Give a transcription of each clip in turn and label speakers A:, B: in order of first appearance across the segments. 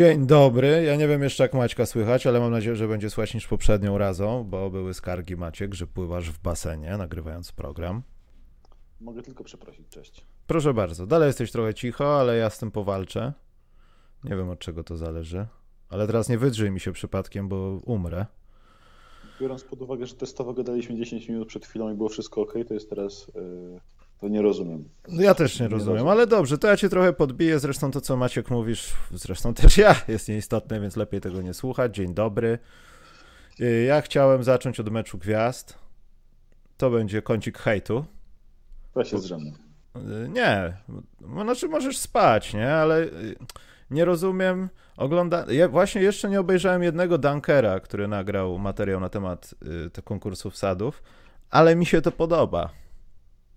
A: Dzień dobry. Ja nie wiem jeszcze jak Maćka słychać, ale mam nadzieję, że będzie słychać niż poprzednią razą, bo były skargi Maciek, że pływasz w basenie nagrywając program.
B: Mogę tylko przeprosić, cześć.
A: Proszę bardzo. Dalej jesteś trochę cicho, ale ja z tym powalczę. Nie wiem od czego to zależy. Ale teraz nie wydrzyj mi się przypadkiem, bo umrę.
B: Biorąc pod uwagę, że testowo gadaliśmy 10 minut przed chwilą i było wszystko ok, to jest teraz. To nie rozumiem.
A: No ja też nie, nie rozumiem, rozumiem, ale dobrze, to ja cię trochę podbiję. Zresztą to, co Maciek mówisz, zresztą też ja, jest nieistotne, więc lepiej tego nie słuchać. Dzień dobry. Y, ja chciałem zacząć od meczu gwiazd. To będzie kącik hejtu.
B: Ja się zrzemnę.
A: Y, nie, znaczy możesz spać, nie, ale y, nie rozumiem. Ogląda... Ja właśnie jeszcze nie obejrzałem jednego Dunkera, który nagrał materiał na temat y, konkursów sadów, ale mi się to podoba.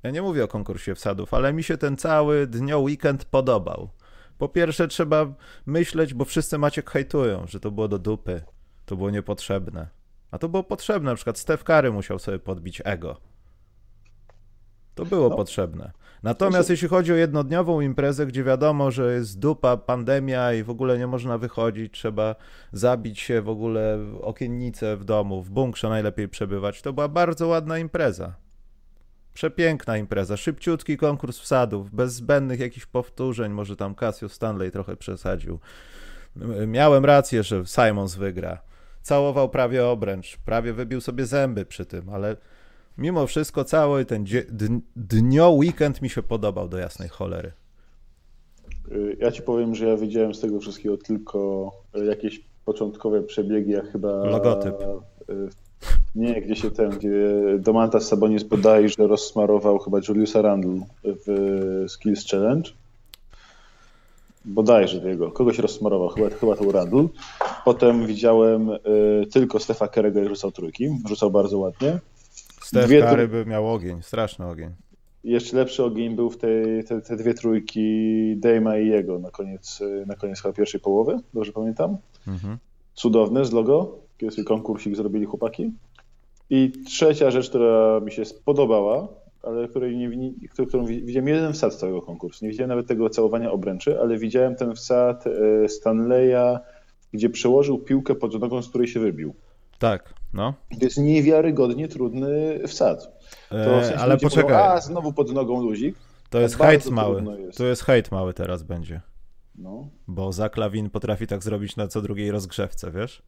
A: Ja nie mówię o konkursie wsadów, ale mi się ten cały dnio weekend podobał. Po pierwsze trzeba myśleć, bo wszyscy macie hejtują, że to było do dupy, to było niepotrzebne. A to było potrzebne, na przykład Steph Curry musiał sobie podbić ego. To było no. potrzebne. Natomiast jeśli chodzi o jednodniową imprezę, gdzie wiadomo, że jest dupa, pandemia i w ogóle nie można wychodzić, trzeba zabić się w ogóle w okiennicę w domu, w bunkrze najlepiej przebywać, to była bardzo ładna impreza. Przepiękna impreza, szybciutki konkurs wsadów, bez zbędnych jakichś powtórzeń, może tam Cassius Stanley trochę przesadził. Miałem rację, że Simons wygra. Całował prawie obręcz, prawie wybił sobie zęby przy tym, ale mimo wszystko cały ten dnio weekend mi się podobał do jasnej cholery.
B: Y, ja ci powiem, że ja widziałem z tego wszystkiego tylko jakieś początkowe przebiegi, jak chyba...
A: Logotyp.
B: Nie, gdzie się ten, gdzie Domantas Sabonis bodajże rozsmarował chyba Juliusa Randle w Skills Challenge. Bodajże tego. Kogoś rozsmarował, chyba, chyba to Randle. Potem widziałem y, tylko Stefa Kerego i rzucał trójki. Rzucał bardzo ładnie.
A: Stef dwie Curry by miał ogień, straszny ogień.
B: Jeszcze lepszy ogień był w tej, te, te dwie trójki Dejma i jego na koniec, na koniec chyba pierwszej połowy, dobrze pamiętam. Mhm. Cudowne z logo, kiedy konkursik zrobili chłopaki. I trzecia rzecz, która mi się spodobała, ale której nie, którą widziałem jeden wsad z całego konkursu. Nie widziałem nawet tego całowania obręczy, ale widziałem ten wsad e, Stanleya, gdzie przełożył piłkę pod nogą, z której się wybił.
A: Tak, no.
B: To jest niewiarygodnie trudny wsad. To w sensie
A: ale poczekaj. Mówią,
B: a, znowu pod nogą luzik.
A: To jest hejt mały. Jest. To jest hejt mały teraz będzie. No. Bo Zaklawin potrafi tak zrobić na co drugiej rozgrzewce, wiesz?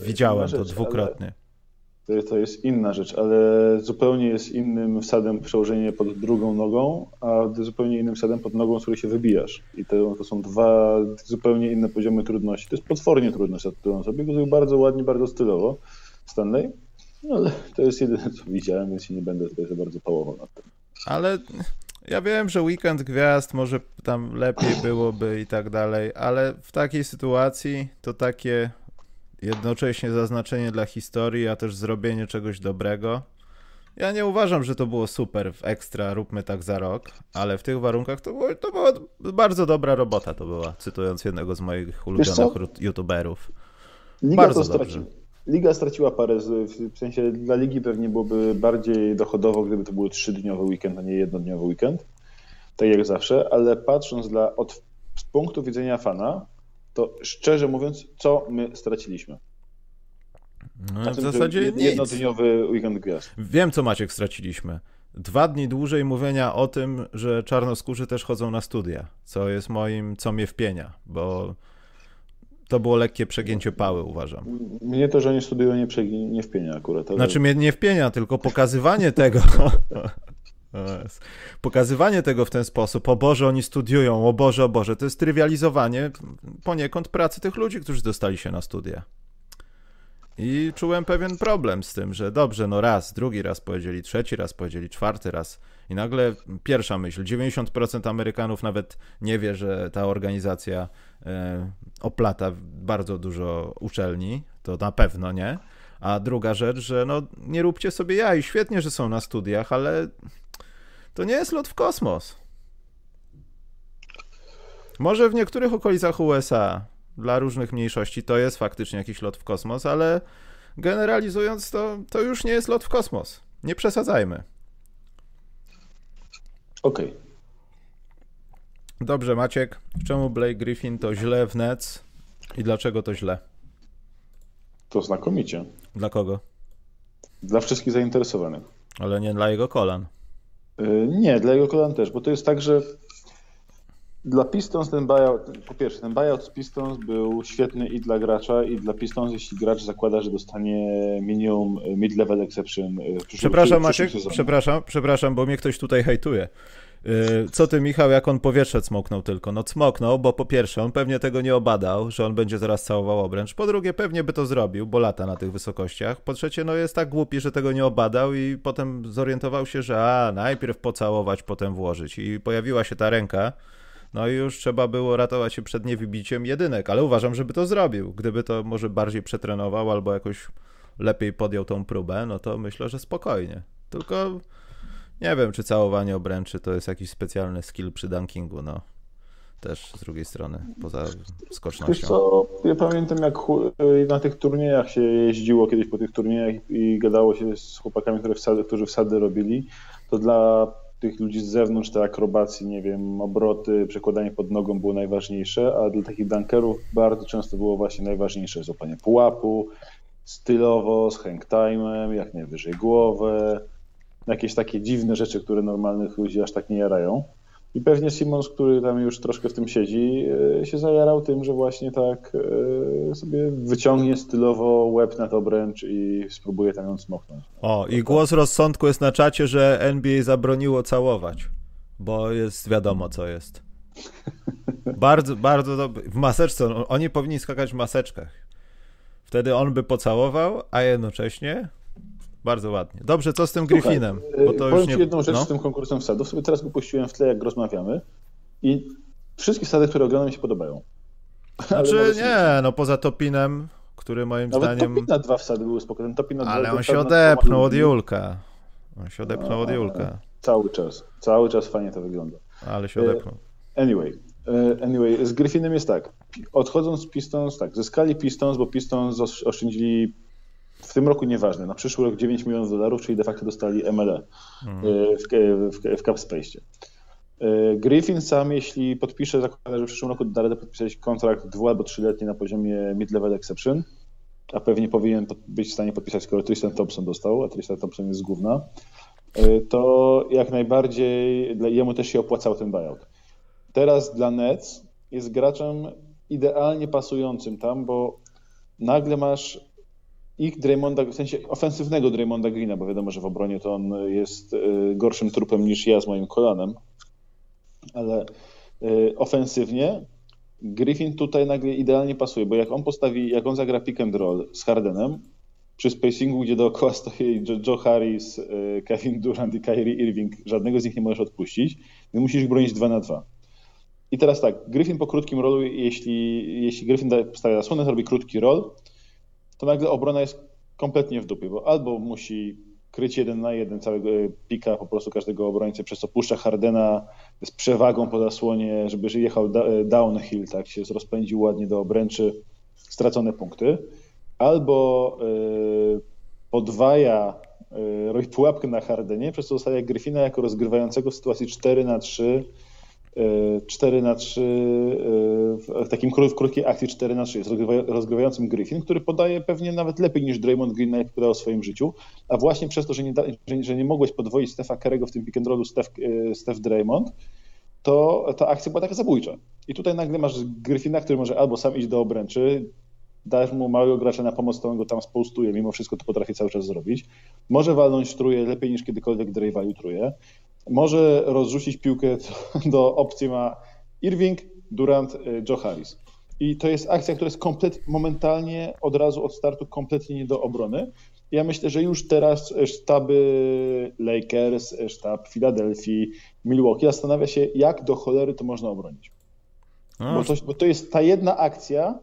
A: Widziałem rzecz, to dwukrotnie.
B: To, to jest inna rzecz, ale zupełnie jest innym wsadem przełożenie pod drugą nogą, a zupełnie innym wsadem pod nogą, z której się wybijasz. I to, to są dwa zupełnie inne poziomy trudności. To jest potwornie który on sobie zrobił bardzo ładnie, bardzo stylowo. Stanley, no, ale to jest jedyne, co widziałem, więc nie będę tutaj za bardzo pałował nad tym.
A: Ale ja wiem, że weekend gwiazd może tam lepiej byłoby i tak dalej, ale w takiej sytuacji to takie jednocześnie zaznaczenie dla historii, a też zrobienie czegoś dobrego. Ja nie uważam, że to było super w ekstra, róbmy tak za rok, ale w tych warunkach to, było, to była bardzo dobra robota to była, cytując jednego z moich ulubionych youtuberów.
B: Liga bardzo dobrze. Liga straciła parę, w sensie dla ligi pewnie byłoby bardziej dochodowo, gdyby to był trzydniowy weekend, a nie jednodniowy weekend, tak jak zawsze, ale patrząc dla, od, z punktu widzenia fana, to szczerze mówiąc, co my straciliśmy?
A: No, w zasadzie
B: Jednodniowy weekend gwiazd.
A: Wiem, co Maciek straciliśmy. Dwa dni dłużej mówienia o tym, że czarnoskórzy też chodzą na studia, co jest moim, co mnie wpienia, bo to było lekkie przegięcie pały, uważam.
B: Mnie to, że oni studiują, nie, nie wpienia akurat. Ale...
A: Znaczy mnie nie wpienia, tylko pokazywanie tego. Pokazywanie tego w ten sposób, o Boże, oni studiują, o Boże, o Boże, to jest trywializowanie poniekąd pracy tych ludzi, którzy dostali się na studia. I czułem pewien problem z tym, że dobrze, no raz, drugi raz powiedzieli, trzeci raz powiedzieli, czwarty raz. I nagle pierwsza myśl, 90% Amerykanów nawet nie wie, że ta organizacja e, oplata bardzo dużo uczelni, to na pewno nie. A druga rzecz, że no nie róbcie sobie jaj, świetnie, że są na studiach, ale to nie jest lot w kosmos. Może w niektórych okolicach USA dla różnych mniejszości to jest faktycznie jakiś lot w kosmos, ale generalizując to, to już nie jest lot w kosmos. Nie przesadzajmy.
B: Okej. Okay.
A: Dobrze, Maciek. Czemu Blake Griffin to źle w Nets i dlaczego to źle?
B: To znakomicie.
A: Dla kogo?
B: Dla wszystkich zainteresowanych.
A: Ale nie dla jego kolan.
B: Yy, nie, dla jego kolan też, bo to jest tak, że dla Pistons ten buyout, po pierwsze, ten buyout z Pistons był świetny i dla gracza, i dla Pistons, jeśli gracz zakłada, że dostanie minimum mid-level exception.
A: Przepraszam, Maciek, przepraszam, przepraszam, bo mnie ktoś tutaj hejtuje. Y, co ty, Michał, jak on powietrze cmoknął tylko? No cmoknął, bo po pierwsze, on pewnie tego nie obadał, że on będzie zaraz całował obręcz. Po drugie, pewnie by to zrobił, bo lata na tych wysokościach. Po trzecie, no jest tak głupi, że tego nie obadał i potem zorientował się, że a, najpierw pocałować, potem włożyć. I pojawiła się ta ręka, no i już trzeba było ratować się przed niewybiciem jedynek, ale uważam, żeby to zrobił. Gdyby to może bardziej przetrenował albo jakoś lepiej podjął tą próbę, no to myślę, że spokojnie. Tylko nie wiem, czy całowanie obręczy to jest jakiś specjalny skill przy dunkingu, no. Też z drugiej strony, poza skocznością.
B: Wiesz co, ja pamiętam jak na tych turniejach się jeździło kiedyś po tych turniejach i gadało się z chłopakami, które wsady, którzy wsady robili, to dla tych ludzi z zewnątrz te akrobacji, nie wiem, obroty, przekładanie pod nogą było najważniejsze, a dla takich dunkerów bardzo często było właśnie najważniejsze złapanie pułapu, stylowo, z hang time'em, jak najwyżej głowę, jakieś takie dziwne rzeczy, które normalnych ludzi aż tak nie jarają. I pewnie Simons, który tam już troszkę w tym siedzi, e, się zajarał tym, że właśnie tak e, sobie wyciągnie stylowo łeb na to obręcz i spróbuje tam ją smoknąć.
A: O, i głos rozsądku jest na czacie, że NBA zabroniło całować, bo jest wiadomo, co jest. Bardzo, bardzo dobre. W maseczce, oni powinni skakać w maseczkach. Wtedy on by pocałował, a jednocześnie bardzo ładnie. Dobrze, co z tym Słuchaj, Griffinem?
B: Bo to powiem już nie... Ci jedną rzecz no? z tym konkursem wsadów. Sobie teraz go puściłem w tle, jak rozmawiamy i wszystkie wsady, które oglądam, mi się podobają.
A: Znaczy nie, no poza Topinem, który moim
B: Nawet
A: zdaniem...
B: Topin na dwa wsady były spokojne. Topin na
A: Ale on się odepnął od Julka. On się odepnął od Julka.
B: Cały czas. Cały czas fajnie to wygląda.
A: Ale się odepnął.
B: Anyway, anyway, z Griffinem jest tak. Odchodząc z Pistons, tak, zyskali Pistons, bo Pistons oszczędzili tym roku nieważne, na przyszły rok 9 milionów dolarów, czyli de facto dostali MLE mhm. w, w, w. E, Griffin sam, jeśli podpisze, zakłada, że w przyszłym roku da radę podpisać kontrakt dwu- albo trzyletni na poziomie mid-level exception, a pewnie powinien być w stanie podpisać, skoro Tristan Thompson dostał, a Tristan Thompson jest e, to jak najbardziej dla, jemu też się opłacał ten buyout. Teraz dla Nets jest graczem idealnie pasującym tam, bo nagle masz ich Draymonda, w sensie ofensywnego Draymonda Greena, bo wiadomo, że w obronie to on jest y, gorszym trupem niż ja z moim kolanem, ale y, ofensywnie Griffin tutaj nagle idealnie pasuje, bo jak on postawi, jak on zagra pick and roll z Hardenem, przy spacingu, gdzie dookoła stoi Joe Harris, y, Kevin Durant i Kyrie Irving, żadnego z nich nie możesz odpuścić, więc musisz bronić 2 na 2. I teraz tak, Griffin po krótkim rolu, jeśli, jeśli Griffin stawia zasłonę, robi krótki roll, to nagle obrona jest kompletnie w dupie, bo albo musi kryć jeden na jeden całego pika po prostu każdego obrońcy, przez co puszcza Hardena z przewagą po zasłonie, żeby jechał downhill, tak się rozpędził ładnie do obręczy, stracone punkty. Albo y, podwaja, y, robi pułapkę na Hardenie, przez co zostaje Gryfina jako rozgrywającego w sytuacji 4 na 3 4 na 3 w takim krótkiej akcji 4 na 3 jest rozgrywającym Griffin, który podaje pewnie nawet lepiej niż Draymond Green najlepiej podał w swoim życiu, a właśnie przez to, że nie, da, że, że nie mogłeś podwoić Stefa Kerego w tym pick and rollu Steph, e, Steph Draymond, to ta akcja była taka zabójcza. I tutaj nagle masz Griffina, który może albo sam iść do obręczy, dajesz mu małego gracza na pomoc, to on go tam spostuje, mimo wszystko to potrafi cały czas zrobić. Może walnąć truje lepiej niż kiedykolwiek Draymond truje może rozrzucić piłkę do opcji ma Irving, Durant, y, Joe Harris. I to jest akcja, która jest komplet, momentalnie od razu od startu kompletnie nie do obrony. Ja myślę, że już teraz sztaby Lakers, sztab Filadelfii, Milwaukee zastanawia się, jak do cholery to można obronić. No. Bo, to, bo to jest ta jedna akcja,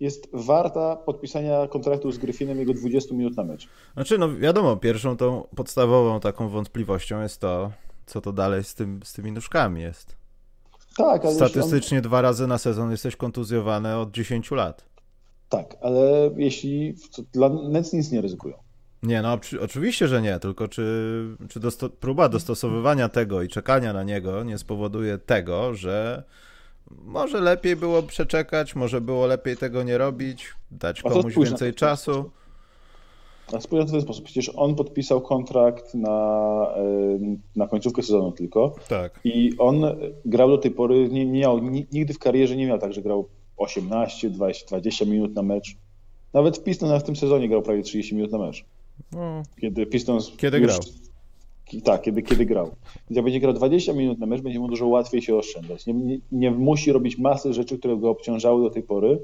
B: jest warta podpisania kontraktu z Gryfinem jego 20 minut na mecz.
A: Znaczy, no wiadomo, pierwszą tą podstawową taką wątpliwością jest to, co to dalej z, tym, z tymi nóżkami jest.
B: Tak, ale
A: Statystycznie on... dwa razy na sezon jesteś kontuzjowany od 10 lat.
B: Tak, ale jeśli dla Nets nic nie ryzykują.
A: Nie, no oczywiście, że nie, tylko czy, czy dosto próba dostosowywania tego i czekania na niego nie spowoduje tego, że może lepiej było przeczekać, może było lepiej tego nie robić, dać komuś więcej czasu.
B: A spójrz w ten sposób. Przecież on podpisał kontrakt na, na końcówkę sezonu tylko.
A: Tak.
B: I on grał do tej pory, nie, miał, nigdy w karierze nie miał tak, że grał 18, 20, 20 minut na mecz. Nawet w Pistons w tym sezonie grał prawie 30 minut na mecz. No. Kiedy Pistons.
A: Kiedy już, grał?
B: Tak, kiedy, kiedy grał. Jak będzie grał 20 minut na mecz, będzie mu dużo łatwiej się oszczędzać. Nie, nie, nie musi robić masy rzeczy, które go obciążały do tej pory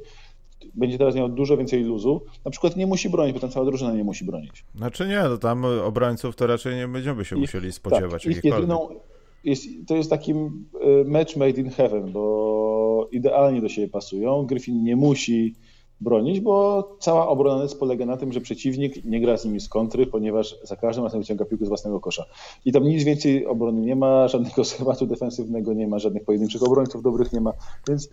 B: będzie teraz miał dużo więcej luzu. Na przykład nie musi bronić, bo tam cała drużyna nie musi bronić.
A: Znaczy nie, no tam obrońców to raczej nie będziemy się musieli spodziewać. Tak, jedyną,
B: jest, to jest taki e, match made in heaven, bo idealnie do siebie pasują. Griffin nie musi bronić, bo cała obrona Nets polega na tym, że przeciwnik nie gra z nimi z kontry, ponieważ za każdym razem wyciąga piłkę z własnego kosza. I tam nic więcej obrony nie ma, żadnego schematu defensywnego nie ma, żadnych pojedynczych obrońców dobrych nie ma, więc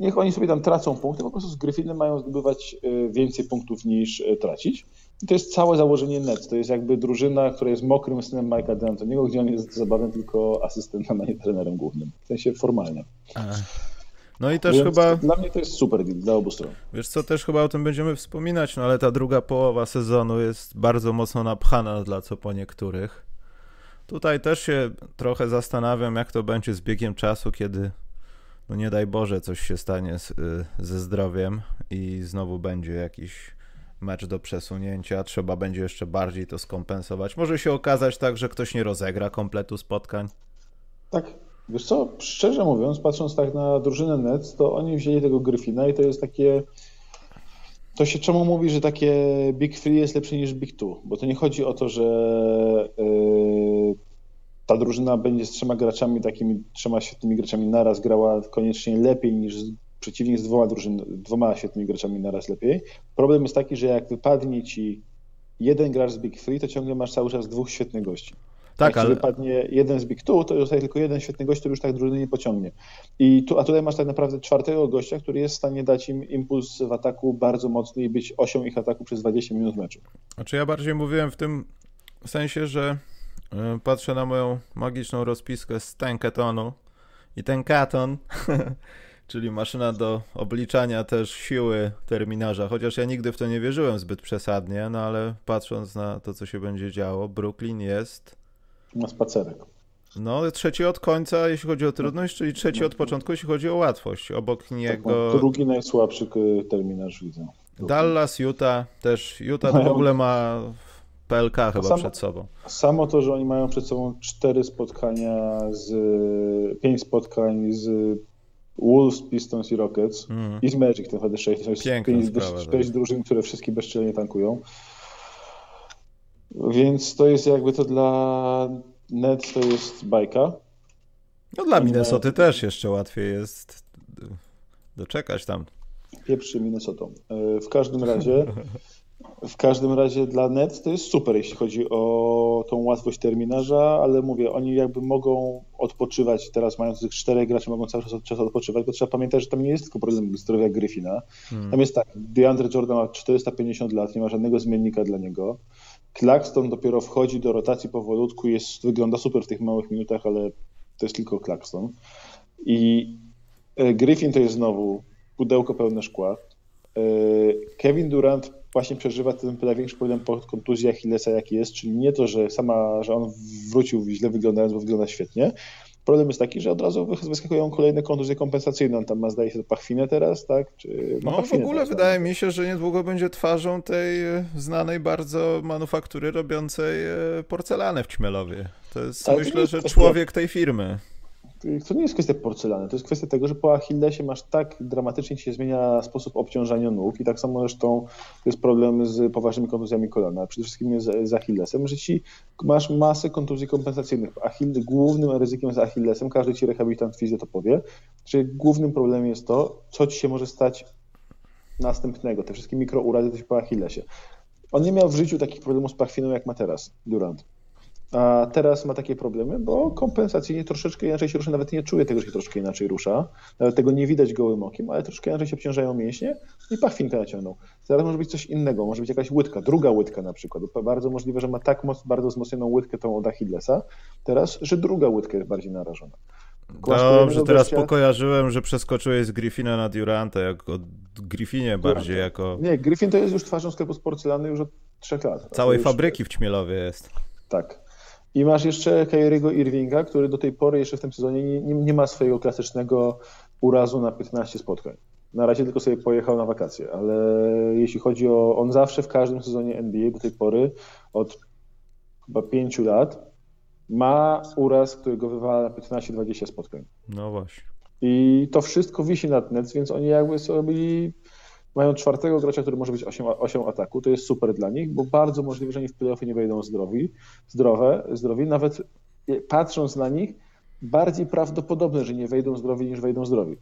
B: niech oni sobie tam tracą punkty, po prostu z Griffinem mają zdobywać e, więcej punktów niż e, tracić. I to jest całe założenie Nets. To jest jakby drużyna, która jest mokrym synem Mike'a D'Antoniego, gdzie on jest zabawny tylko asystentem, a nie trenerem głównym. W sensie formalnie.
A: No i też Więc chyba.
B: Dla mnie to jest super deal dla obu stron.
A: Wiesz co, też chyba o tym będziemy wspominać, no ale ta druga połowa sezonu jest bardzo mocno napchana dla co po niektórych. Tutaj też się trochę zastanawiam, jak to będzie z biegiem czasu, kiedy no nie daj Boże, coś się stanie z, y, ze zdrowiem i znowu będzie jakiś mecz do przesunięcia, trzeba będzie jeszcze bardziej to skompensować. Może się okazać tak, że ktoś nie rozegra kompletu spotkań.
B: Tak, wiesz co, szczerze mówiąc, patrząc tak na drużynę Nets, to oni wzięli tego Gryfina i to jest takie... To się czemu mówi, że takie Big Free jest lepsze niż Big Two? Bo to nie chodzi o to, że yy, ta drużyna będzie z trzema graczami, takimi trzema świetnymi graczami naraz grała koniecznie lepiej niż przeciwnik z dwoma, drużyn, dwoma świetnymi graczami naraz lepiej. Problem jest taki, że jak wypadnie ci jeden gracz z Big Three, to ciągle masz cały czas dwóch świetnych gości. Tak, jak ale... wypadnie jeden z Big Two, to zostaje tylko jeden świetny gość, który już tak drużyny nie pociągnie. I tu, a tutaj masz tak naprawdę czwartego gościa, który jest w stanie dać im impuls w ataku bardzo mocny i być osią ich ataku przez 20 minut meczu.
A: Znaczy ja bardziej mówiłem w tym sensie, że patrzę na moją magiczną rozpiskę z Tenketonu i ten katon, czyli maszyna do obliczania też siły terminarza, chociaż ja nigdy w to nie wierzyłem zbyt przesadnie, no ale patrząc na to, co się będzie działo, Brooklyn jest...
B: Na spacerek.
A: No, trzeci od końca, jeśli chodzi o trudność, czyli trzeci od początku, jeśli chodzi o łatwość. Obok tak, niego...
B: Tak, drugi najsłabszy terminarz widzę.
A: Dallas, Utah, też Utah to w ogóle ma PLK chyba samo, przed sobą.
B: Samo to, że oni mają przed sobą cztery spotkania z pięć spotkań z Wolves, Pistons i Rockets mm. i z Magic to naprawdę sześć. To jest pięć, sprawa, tak. drużyn, które wszystkie bezczelnie tankują. Więc to jest jakby to dla Nets to jest bajka.
A: No dla Minnesoty też jeszcze łatwiej jest doczekać tam.
B: Pieprzy Minnesota. E, w każdym razie W każdym razie dla Nets to jest super, jeśli chodzi o tą łatwość terminarza, ale mówię, oni jakby mogą odpoczywać, teraz mając tych czterech graczy, mogą cały czas od czasu odpoczywać, bo trzeba pamiętać, że tam nie jest tylko problem zdrowia Gryfina. Hmm. Tam jest tak, DeAndre Jordan ma 450 lat, nie ma żadnego zmiennika dla niego. Claxton dopiero wchodzi do rotacji powolutku, jest, wygląda super w tych małych minutach, ale to jest tylko Claxton. I e, Griffin to jest znowu pudełko pełne szkła. E, Kevin Durant właśnie przeżywa ten największy problem po kontuzji Achillesa, jaki jest, czyli nie to, że sama, że on wrócił źle wyglądając, bo wygląda świetnie. Problem jest taki, że od razu wyskakują kolejne kontuzje kompensacyjne. On tam ma, zdaje się, pachwinę teraz, tak? Czy
A: no w ogóle teraz, wydaje tak? mi się, że niedługo będzie twarzą tej znanej bardzo manufaktury robiącej e, porcelanę w Ćmielowie. To jest, Ale myślę, to że człowiek tej firmy
B: to nie jest kwestia porcelany, to jest kwestia tego, że po Achillesie masz tak dramatycznie się zmienia sposób obciążania nóg i tak samo zresztą jest problem z poważnymi kontuzjami kolana, przede wszystkim z, z Achillesem, że ci masz masę kontuzji kompensacyjnych. Achille, głównym ryzykiem z Achillesem, każdy ci rehabilitant fizjo to powie, że głównym problemem jest to, co ci się może stać następnego, te wszystkie mikrourazy po Achillesie. On nie miał w życiu takich problemów z pachwiną jak ma teraz Durant. A teraz ma takie problemy, bo kompensacyjnie troszeczkę inaczej się rusza, nawet nie czuje tego, że się troszkę inaczej rusza, nawet tego nie widać gołym okiem, ale troszkę inaczej się obciążają mięśnie i pachwinkę naciągnął. Teraz może być coś innego, może być jakaś łydka, druga łydka na przykład. Bardzo możliwe, że ma tak moc, bardzo wzmocnioną łydkę tą od Achillesa teraz, że druga łydka jest bardziej narażona.
A: Dobrze, teraz gościa... pokojarzyłem, że przeskoczyłeś z Griffina na Duranta, jak o Griffinie bardziej jako...
B: Nie, Griffin to jest już twarzą sklepu z porcelany już od trzech lat.
A: Całej fabryki w Ćmielowie jest.
B: Tak. I masz jeszcze Kyriego Irvinga, który do tej pory jeszcze w tym sezonie nie, nie, nie, ma swojego klasycznego urazu na 15 spotkań. Na razie tylko sobie pojechał na wakacje, ale jeśli chodzi o. On zawsze w każdym sezonie NBA do tej pory od chyba 5 lat ma uraz, który go wywala na 15-20 spotkań.
A: No właśnie.
B: I to wszystko wisi nad Nets, więc oni jakby sobie mają czwartego gracza, który może być osią, ataku. To jest super dla nich, bo bardzo możliwe, że oni w playoffy nie wejdą zdrowi, zdrowe, zdrowi. Nawet patrząc na nich, bardziej prawdopodobne, że nie wejdą zdrowi niż wejdą zdrowi.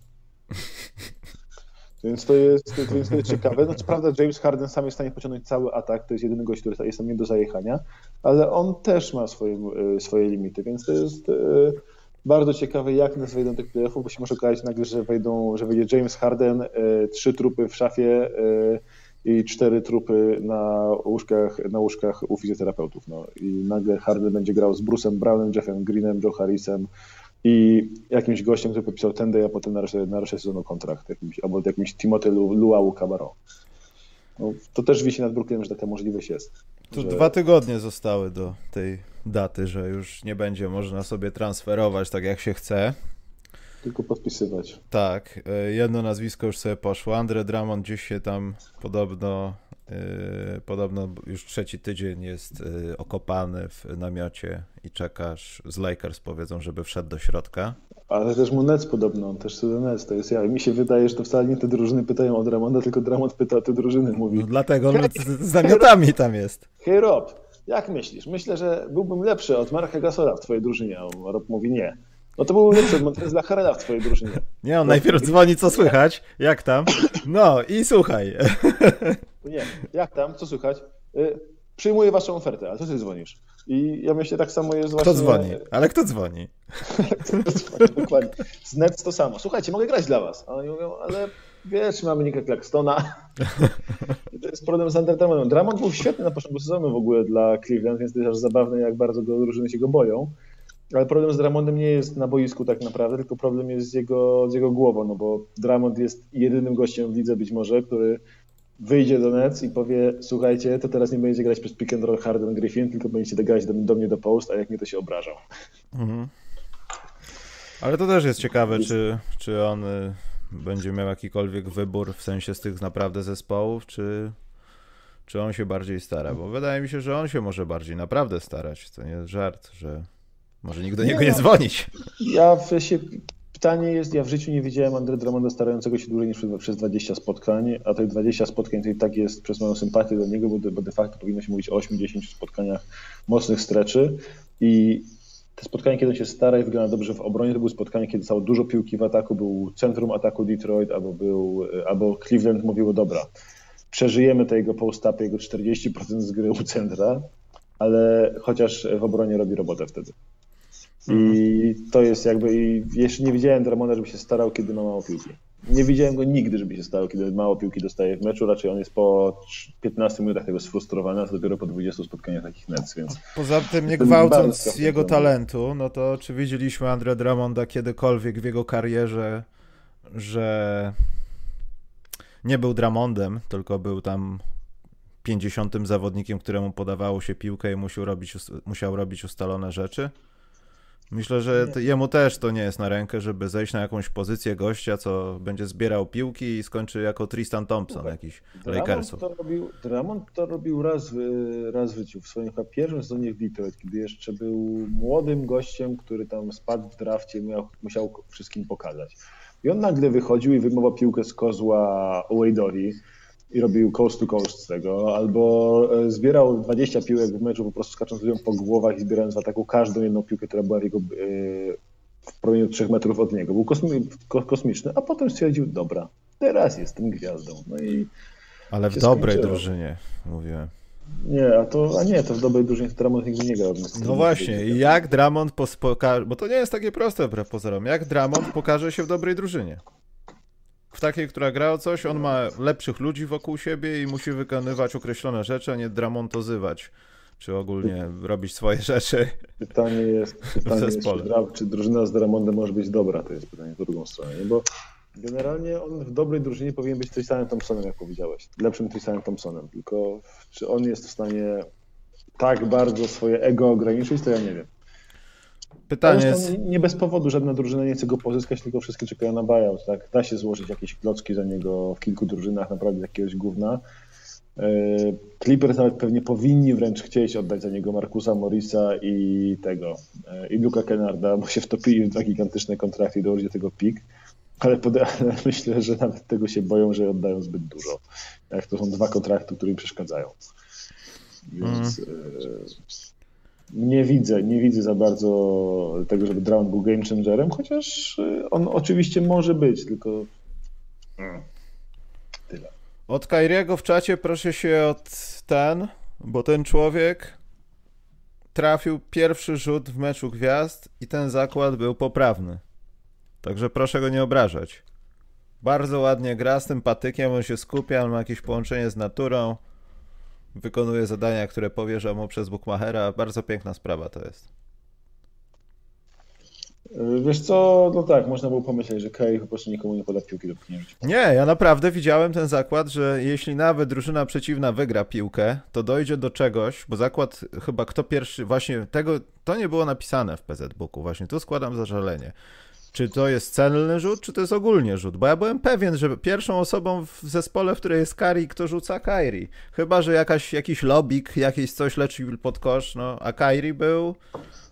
B: Więc to jest, więc to jest ciekawe. No, co prawda James Harden sam jest w stanie pociągnąć cały atak, to jest jedyny gość, który jest tam nie do zajechania, ale on też ma swoje, e, swoje limity, więc to jest e, bardzo ciekawe, jak nas wejdą tych playoffów, bo się może okazać nagle, że wejdą, że wejdzie James Harden, e, trzy trupy w szafie i cztery trupy na łóżkach, na łóżkach u fizjoterapeutów. No. I nagle Harden będzie grał z Bruce'em Brownem, Jeffem Greenem, Joe Harrisem, i jakimś gościem, który podpisał ten a potem na resztę, na resztę sezonu kontrakt, jakimś, albo jakimś Timothy Luau Cabarro. No, to też wisi nad Brooklynem, że taka możliwość jest.
A: Tu że... dwa tygodnie zostały do tej daty, że już nie będzie można sobie transferować tak jak się chce.
B: Tylko podpisywać.
A: Tak, e, jedno nazwisko już sobie poszło. Andre Drummond gdzieś się tam podobno Yy, podobno już trzeci tydzień jest yy, okopany w namiocie i czekasz, z Lakers powiedzą, żeby wszedł do środka.
B: Ale też mu Nets podobno, on też sobie Nets, to jest ja. Mi się wydaje, że to wcale nie te drużyny pytają od Ramonda, tylko Dramond pyta o te drużyny, mówi. No
A: dlatego z, namiotami tam jest.
B: Hej Rob, jak myślisz? Myślę, że byłbym lepszy od Marka Gasola w twojej drużynie, a Rob mówi nie. No to był lepszy od Montrezla Harrela w twojej drużynie.
A: Nie, on no, najpierw dzwoni, co słychać, jak tam, no i słuchaj.
B: Nie, jak tam, co słychać? Y, przyjmuję waszą ofertę, ale co ty dzwonisz? I ja myślę, tak samo jest
A: właśnie... Kto dzwoni? Ale kto dzwoni?
B: kto dzwoni, dokładnie. Z Nets to samo. Słuchajcie, mogę grać dla was. A oni mówią, ale wiesz, mamy Nika Claxtona. To jest problem z Underdramondem. Dramond był świetny na początku sezonu w ogóle dla Cleveland, więc to jest aż zabawne, jak bardzo go drużyny się go boją. Ale problem z Dramondem nie jest na boisku tak naprawdę, tylko problem jest z jego, z jego głową, no bo Dramond jest jedynym gościem w lidze być może, który wyjdzie do Nets i powie, słuchajcie, to teraz nie będziecie grać przez pick and roll Harden Griffin, tylko będziecie grać do, do mnie do post, a jak nie, to się obrażał. Mhm.
A: Ale to też jest ciekawe, czy, czy on y, będzie miał jakikolwiek wybór w sensie z tych naprawdę zespołów, czy, czy on się bardziej stara, bo wydaje mi się, że on się może bardziej naprawdę starać, to nie jest żart, że może nikt do niego nie, nie dzwonić.
B: Ja się Pytanie jest, ja w życiu nie widziałem Andre Drummonda starającego się dłużej niż przez 20 spotkań, a tych 20 spotkań to i tak jest przez moją sympatię do niego, bo de, bo de facto powinno się mówić o 8-10 spotkaniach mocnych streczy i te spotkania, kiedy on się stara i wygląda dobrze w obronie, to były spotkania, kiedy stało dużo piłki w ataku, był centrum ataku Detroit, albo, był, albo Cleveland mówiło, dobra, przeżyjemy tego jego post-upy, jego 40% z gry u centra, ale chociaż w obronie robi robotę wtedy. I mhm. to jest jakby, i jeszcze nie widziałem Dramona, żeby się starał, kiedy ma mało piłki. Nie widziałem go nigdy, żeby się starał, kiedy mało piłki dostaje w meczu. Raczej on jest po 15 minutach tego sfrustrowany, a dopiero po 20 spotkaniach takich Nets, więc...
A: Poza tym, nie gwałcąc jego talentu, no to czy widzieliśmy Andre Dramonda kiedykolwiek w jego karierze, że nie był Dramondem, tylko był tam 50 zawodnikiem, któremu podawało się piłkę i musiał robić, musiał robić ustalone rzeczy? Myślę, że jemu też to nie jest na rękę, żeby zejść na jakąś pozycję gościa, co będzie zbierał piłki i skończy jako Tristan Thompson Słuchaj, jakiś Lakersów.
B: To robił, Dramond to robił raz, raz w życiu, w swoim chyba pierwszym sezonie w Detroit, kiedy jeszcze był młodym gościem, który tam spadł w drafcie, miał, musiał wszystkim pokazać. I on nagle wychodził i wyjmował piłkę z kozła Wade'owi i robił coast to coast z tego, albo e, zbierał 20 piłek w meczu po prostu skacząc ludziom po głowach i zbierając w ataku każdą jedną piłkę, która była w jego e, w promieniu 3 metrów od niego. Był kosmi kosmiczny, a potem stwierdził, dobra, teraz jestem gwiazdą. No i
A: Ale w dobrej skończyło. drużynie, mówiłem.
B: Nie, a to, a nie, to w dobrej drużynie Drummond nigdy nie grał.
A: No właśnie, i jak Drummond pokaże, bo to nie jest takie proste wbrew pozorom, jak Drummond pokaże się w dobrej drużynie? W takiej, która gra o coś, on ma lepszych ludzi wokół siebie i musi wykonywać określone rzeczy, a nie dramontozywać czy ogólnie robić swoje rzeczy.
B: Pytanie jest, pytanie jest czy, czy, drużyna z Dramondem może być dobra, to jest pytanie w drugą stronę, bo generalnie on w dobrej drużynie powinien być Tristanem Thompsonem, jak powiedziałeś, lepszym Tristanem Thompsonem, tylko czy on jest w stanie tak bardzo swoje ego ograniczyć, to ja nie wiem. Pytanie jest... Nie bez powodu żadna drużyna nie chce go pozyskać, tylko wszystkie czekają na buyout. Tak? Da się złożyć jakieś klocki za niego w kilku drużynach, naprawdę jakiegoś gówna. E, Clippers nawet pewnie powinni wręcz chcieć oddać za niego Markusa Morrisa i tego, e, i Luka Kennarda, bo się wtopili w dwa gigantyczne kontrakty i dołożyli do tego pik. Ale, pod, ale myślę, że nawet tego się boją, że oddają zbyt dużo. Jak to są dwa kontrakty, które im przeszkadzają. Więc mm. Nie widzę, nie widzę za bardzo tego, żeby Drown był game changerem, chociaż on oczywiście może być, tylko tyle.
A: Od Kairiego w czacie proszę się od ten, bo ten człowiek trafił pierwszy rzut w meczu gwiazd i ten zakład był poprawny. Także proszę go nie obrażać. Bardzo ładnie gra z tym patykiem, on się skupia, on ma jakieś połączenie z naturą, wykonuje zadania, które powierza mu przez Bookmachera. Bardzo piękna sprawa to jest.
B: Wiesz co, no tak, można było pomyśleć, że Kej po prostu nikomu nie poda piłki do pchnięcia.
A: Nie, ja naprawdę widziałem ten zakład, że jeśli nawet drużyna przeciwna wygra piłkę, to dojdzie do czegoś, bo zakład chyba kto pierwszy, właśnie tego, to nie było napisane w PZ Booku, właśnie tu składam zażalenie. Czy to jest celny rzut, czy to jest ogólnie rzut? Bo ja byłem pewien, że pierwszą osobą w zespole, w której jest Kari, kto rzuca Kairi. Chyba, że jakaś, jakiś lobik, jakieś coś leci pod kosz, no, a Kairi był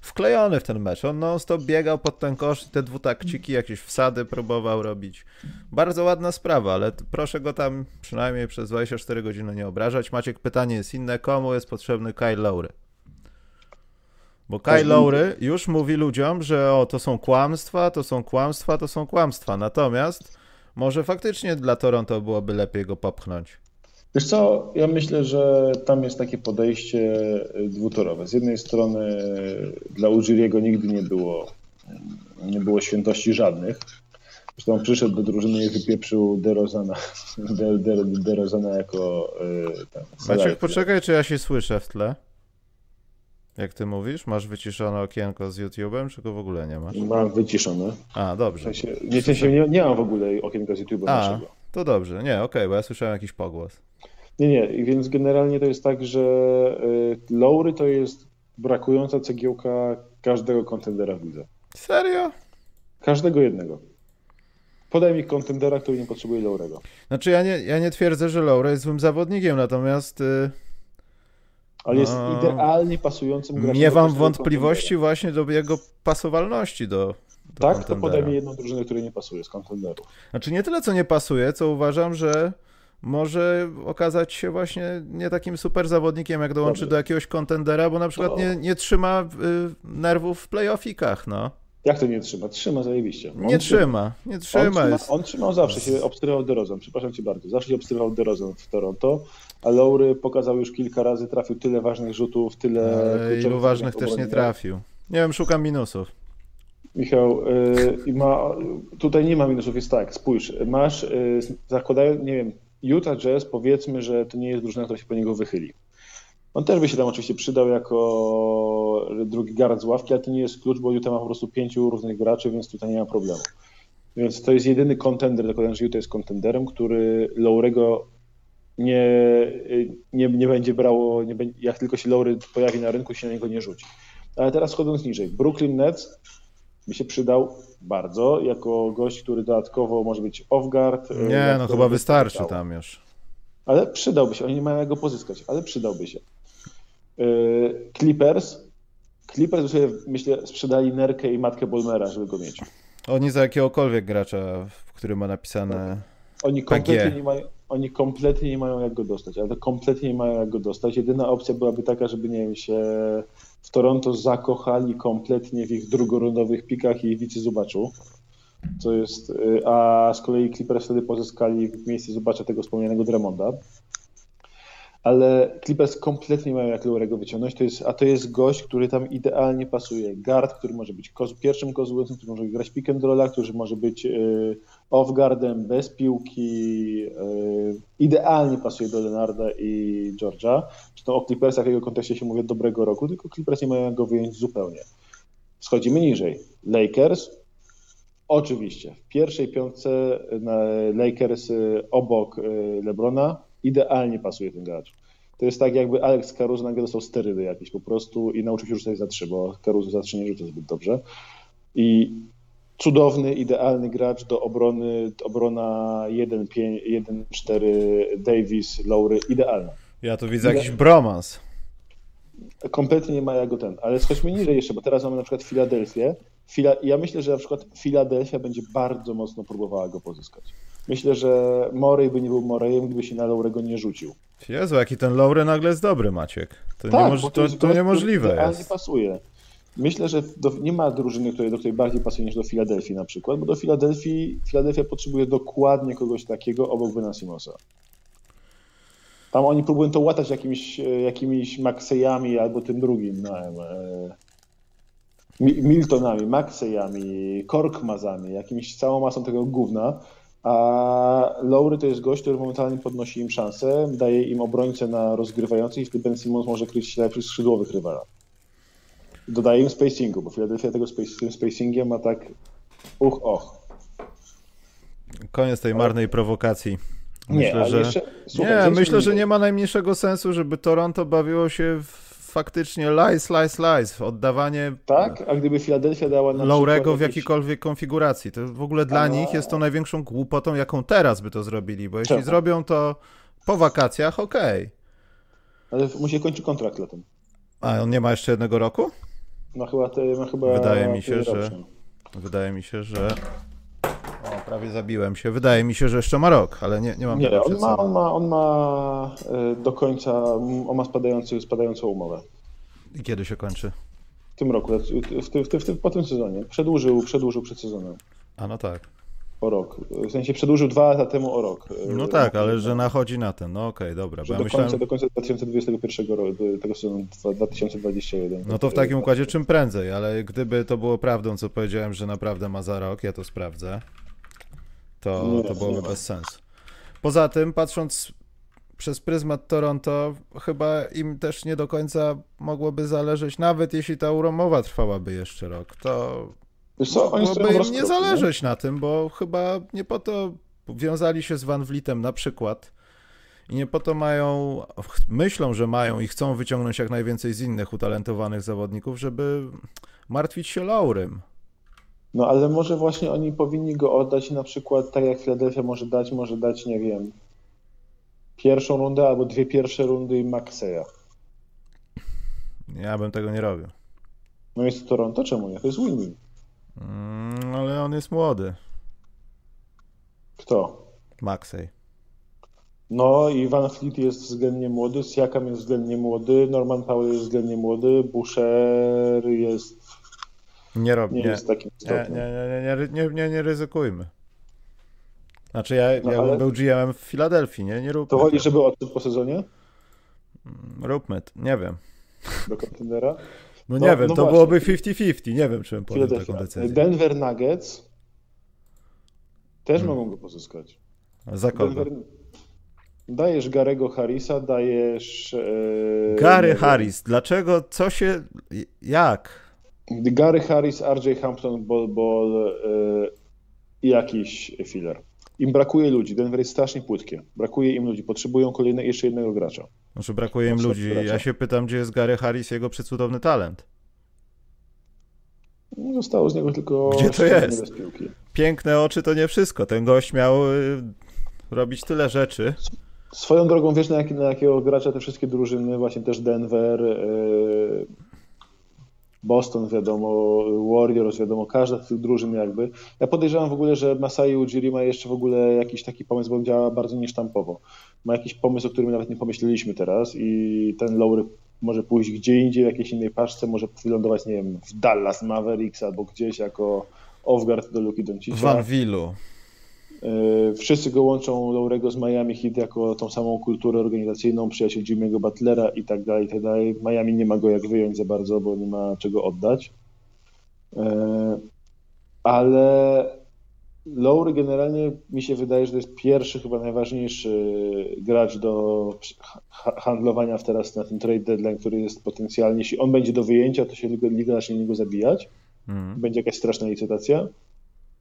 A: wklejony w ten mecz. On non-stop biegał pod ten kosz, te dwutakciki, jakieś wsady próbował robić. Bardzo ładna sprawa, ale proszę go tam przynajmniej przez 24 godziny nie obrażać. Maciek, pytanie jest inne. Komu jest potrzebny Kyle Lowry? Bo Kyle Lowry już mówi ludziom, że o, to są kłamstwa, to są kłamstwa, to są kłamstwa. Natomiast może faktycznie dla Toronto byłoby lepiej go popchnąć.
B: Wiesz co, ja myślę, że tam jest takie podejście dwutorowe. Z jednej strony dla Ujiriego nigdy nie było, nie było świętości żadnych. Zresztą przyszedł do drużyny i wypieprzył DeRozana, De, De, DeRozana jako
A: y, ten. Maciek, poczekaj, czy ja się słyszę w tle? Jak ty mówisz? Masz wyciszone okienko z YouTube'em, czy go w ogóle nie masz?
B: Mam wyciszone.
A: A, dobrze. W
B: sensie, nie, w sensie nie, nie mam w ogóle okienka z YouTube'em A, naszego.
A: to dobrze. Nie, okej, okay, bo ja słyszałem jakiś pogłos.
B: Nie, nie, więc generalnie to jest tak, że y, Lowry to jest brakująca cegiełka każdego kontendera w lidze.
A: Serio?
B: Każdego jednego. Podaj mi kontendera, który nie potrzebuje Lowrego.
A: Znaczy ja nie, ja nie twierdzę, że Lowry jest złym zawodnikiem, natomiast... Y
B: ale jest no. idealnie pasującym
A: graczem. Nie mam wątpliwości właśnie do jego pasowalności do, do
B: Tak, to podaj mi jedną drużynę, której nie pasuje z kontenderów.
A: Znaczy nie tyle, co nie pasuje, co uważam, że może okazać się właśnie nie takim super zawodnikiem, jak dołączy Dobry. do jakiegoś kontendera, bo na przykład no. nie, nie trzyma y, nerwów w playoffikach, no.
B: Jak to nie trzyma? Trzyma zajebiście.
A: On nie trzyma, nie trzyma. On, trzyma,
B: on trzymał zawsze, się obstrywał DeRozan, przepraszam cię bardzo, zawsze się obstrywał DeRozan w Toronto, a Lowry pokazał już kilka razy, trafił tyle ważnych rzutów, tyle...
A: Eee, ilu ważnych też nie trafił. Nie wiem, szukam minusów.
B: Michał, yy, ma, tutaj nie ma minusów, jest tak, spójrz, masz, yy, zakładają, nie wiem, Utah Jazz, powiedzmy, że to nie jest drużyna, która się po niego wychyli. On też by się tam oczywiście przydał jako drugi gard z ławki, ale to nie jest klucz, bo Utah ma po prostu pięciu różnych graczy, więc tutaj nie ma problemu. Więc to jest jedyny kontender, dokładnie, że Utah jest kontenderem, który Lowrego nie, nie, nie będzie brało, nie będzie, jak tylko się Lowry pojawi na rynku, się na niego nie rzuci. Ale teraz schodząc niżej, Brooklyn Nets by się przydał bardzo, jako gość, który dodatkowo może być off-guard.
A: Nie, no chyba wystarczy tam już.
B: Ale przydałby się, oni nie mają jak go pozyskać, ale przydałby się. Yy, Clippers. Clippers sobie, myślę, sprzedali Nerkę i matkę Bolmera, żeby go mieć.
A: Oni za jakiegokolwiek gracza, który ma napisane
B: oni kompletnie, nie mają, oni kompletnie nie mają jak go dostać, ale kompletnie nie mają jak go dostać. Jedyna opcja byłaby taka, żeby nie wiem, się w Toronto zakochali kompletnie w ich drugorundowych pikach i wicy zubaczu. Co jest, y, a z kolei Clippers wtedy pozyskali w miejsce zubacza tego wspomnianego Dremonda. Ale Clippers kompletnie mają jak Lowry'ego wyciągnąć, to jest, a to jest gość, który tam idealnie pasuje. Guard, który może być koz, pierwszym kozłem, który może grać pick and rolla, który może być y, off-guardem, bez piłki. Y, idealnie pasuje do Leonarda i Georgia. Zresztą o Clippersach w jego kontekście się mówi dobrego roku, tylko Clippers nie mają go wyjąć zupełnie. Schodzimy niżej. Lakers, oczywiście, w pierwszej piątce Lakers y, obok LeBrona idealnie pasuje ten gracz. To jest tak, jakby Alex Caruso nagle dostał sterydy jakieś po prostu i nauczył się rzucać za trzy, bo Caruso za trzy nie rzuca zbyt dobrze. I cudowny, idealny gracz do obrony, obrona 1-4 Davis, Lowry, idealna.
A: Ja tu widzę jakiś bromans.
B: Kompletnie nie ma jak go ten, ale schodzimy niżej jeszcze, bo teraz mamy na przykład Filadelfię. Fila... Ja myślę, że na przykład Filadelfia będzie bardzo mocno próbowała go pozyskać. Myślę, że Morej by nie był Morejem, gdyby się na Laurego nie rzucił.
A: Jezu, jaki ten Laury nagle jest dobry, Maciek. To, tak, niemoż... to, jest, to, to niemożliwe jest.
B: nie pasuje. Myślę, że do, nie ma drużyny, której, do której bardziej pasuje niż do Filadelfii na przykład, bo do Filadelfii Filadelfia potrzebuje dokładnie kogoś takiego obok Bena Simosa. Tam oni próbują to łatać jakimiś, jakimiś Maxeyami albo tym drugim, no, e, Miltonami, Maxeyami, Korkmazami, jakimiś całą masą tego gówna, a Lowry to jest gość, który momentalnie podnosi im szansę, daje im obrońcę na rozgrywających i wtedy Ben Simmons może kryć lepszych skrzydłowych rywala. Dodaje im spacingu, bo Philadelphia tego space, tym spacingiem ma tak uch, och.
A: Koniec tej marnej prowokacji. Myślę, nie, że... Jeszcze, słuchaj, nie, myślę, że nie ma najmniejszego sensu, żeby Toronto bawiło się w faktycznie lies, lies, lies, oddawanie
B: tak, a gdyby Filadelfia dała na
A: Laurego w jakiejkolwiek konfiguracji, to w ogóle dla a... nich jest to największą głupotą, jaką teraz by to zrobili, bo jeśli Czemu? zrobią to po wakacjach, okej. Okay.
B: Ale musi kończyć kontrakt latem.
A: A on nie ma jeszcze jednego roku?
B: No chyba, te, no chyba
A: wydaje mi się, że wydaje mi się, że prawie zabiłem się. Wydaje mi się, że jeszcze ma rok, ale nie, nie mam
B: Nie, on ma, on ma, on ma e, do końca, on ma spadający, spadającą umowę.
A: I kiedy się kończy?
B: W tym roku, w, ty, w, ty, w, ty, po tym sezonie. Przedłużył, przedłużył przed sezonem.
A: A no tak.
B: O rok. W sensie przedłużył dwa lata temu o rok.
A: No tak, ale że nachodzi na ten. No okej, okay, dobra.
B: Że do, myślałem... końca, do końca 2021 roku, tego sezonu 2021.
A: No to w takim układzie czym prędzej, ale gdyby to było prawdą, co powiedziałem, że naprawdę ma za rok, ja to sprawdzę to, to byłoby bez sensu. Poza tym, patrząc przez pryzmat Toronto, chyba im też nie do końca mogłoby zależeć, nawet jeśli ta uromowa trwałaby jeszcze rok, to co, mogłoby im nie zależeć nie? na tym, bo chyba nie po to wiązali się z Van Vlietem na przykład i nie po to mają, myślą, że mają i chcą wyciągnąć jak najwięcej z innych utalentowanych zawodników, żeby martwić się Laurym.
B: No ale może właśnie oni powinni go oddać na przykład tak jak Philadelphia może dać, może dać, nie wiem, pierwszą rundę albo dwie pierwsze rundy i Maxeya.
A: Ja bym tego nie robił.
B: No jest to Toronto, czemu nie? To jest win-win.
A: Mm, ale on jest młody.
B: Kto?
A: Maxey.
B: No i Van Fleet jest względnie młody, Siakam jest względnie młody, Norman Powell jest względnie młody, Boucher jest
A: nie rob,
B: nie, nie jest takim
A: istotnym. Nie, nie, nie, nie, nie, ryzykujmy. Znaczy ja, no, ja ale... był GM w Filadelfii, nie? Nie róbmy.
B: To chodzi, żeby odszedł po sezonie?
A: Mm, róbmy, nie wiem.
B: Do kontendera?
A: No, no nie wiem, no to właśnie. byłoby 50-50, nie wiem, czy bym podjął taką decyzję.
B: Denver Nuggets też hmm. mogą go pozyskać.
A: za kogo? Denver...
B: Dajesz Garego Harrisa, dajesz...
A: E... Gary Harris, dlaczego, co się, jak?
B: Gary Harris, RJ Hampton, Ball Ball yy, i jakiś filler. Im brakuje ludzi. Denver jest strasznie płytkie. Brakuje im ludzi. Potrzebują kolejne, jeszcze jednego gracza.
A: Znaczy brakuje im ludzi. Gracza. Ja się pytam, gdzie jest Gary Harris, jego przecudowny talent.
B: Zostało z niego tylko
A: Gdzie to jest? Piękne oczy to nie wszystko. Ten gość miał y, robić tyle rzeczy.
B: Swoją drogą, wiesz na, jak, na jakiego gracza te wszystkie drużyny, właśnie też Denver, yy, Boston, wiadomo, Warriors, wiadomo, każda z tych drużyn jakby. Ja podejrzewam w ogóle, że Masai Ujiri ma jeszcze w ogóle jakiś taki pomysł, bo działa bardzo niesztampowo. Ma jakiś pomysł, o którym nawet nie pomyśleliśmy teraz i ten Lowry może pójść gdzie indziej, w jakiejś innej paczce, może wylądować, nie wiem, w Dallas Mavericks albo gdzieś jako off-guard do Luki Doncicza.
A: W Vanvillu.
B: E, wszyscy go łączą Laurego z Miami Heat jako tą samą kulturę organizacyjną, przyjaciel Jimmy'ego Butlera i tak dalej, i tak dalej. Miami nie ma go jak wyjąć za bardzo, bo nie ma czego oddać. E, ale Lowry generalnie mi się wydaje, że to jest pierwszy, chyba najważniejszy gracz do handlowania w teraz na ten trade deadline, który jest potencjalnie, jeśli on będzie do wyjęcia, to się liga zacznie niego zabijać. Mm. Będzie jakaś straszna licytacja.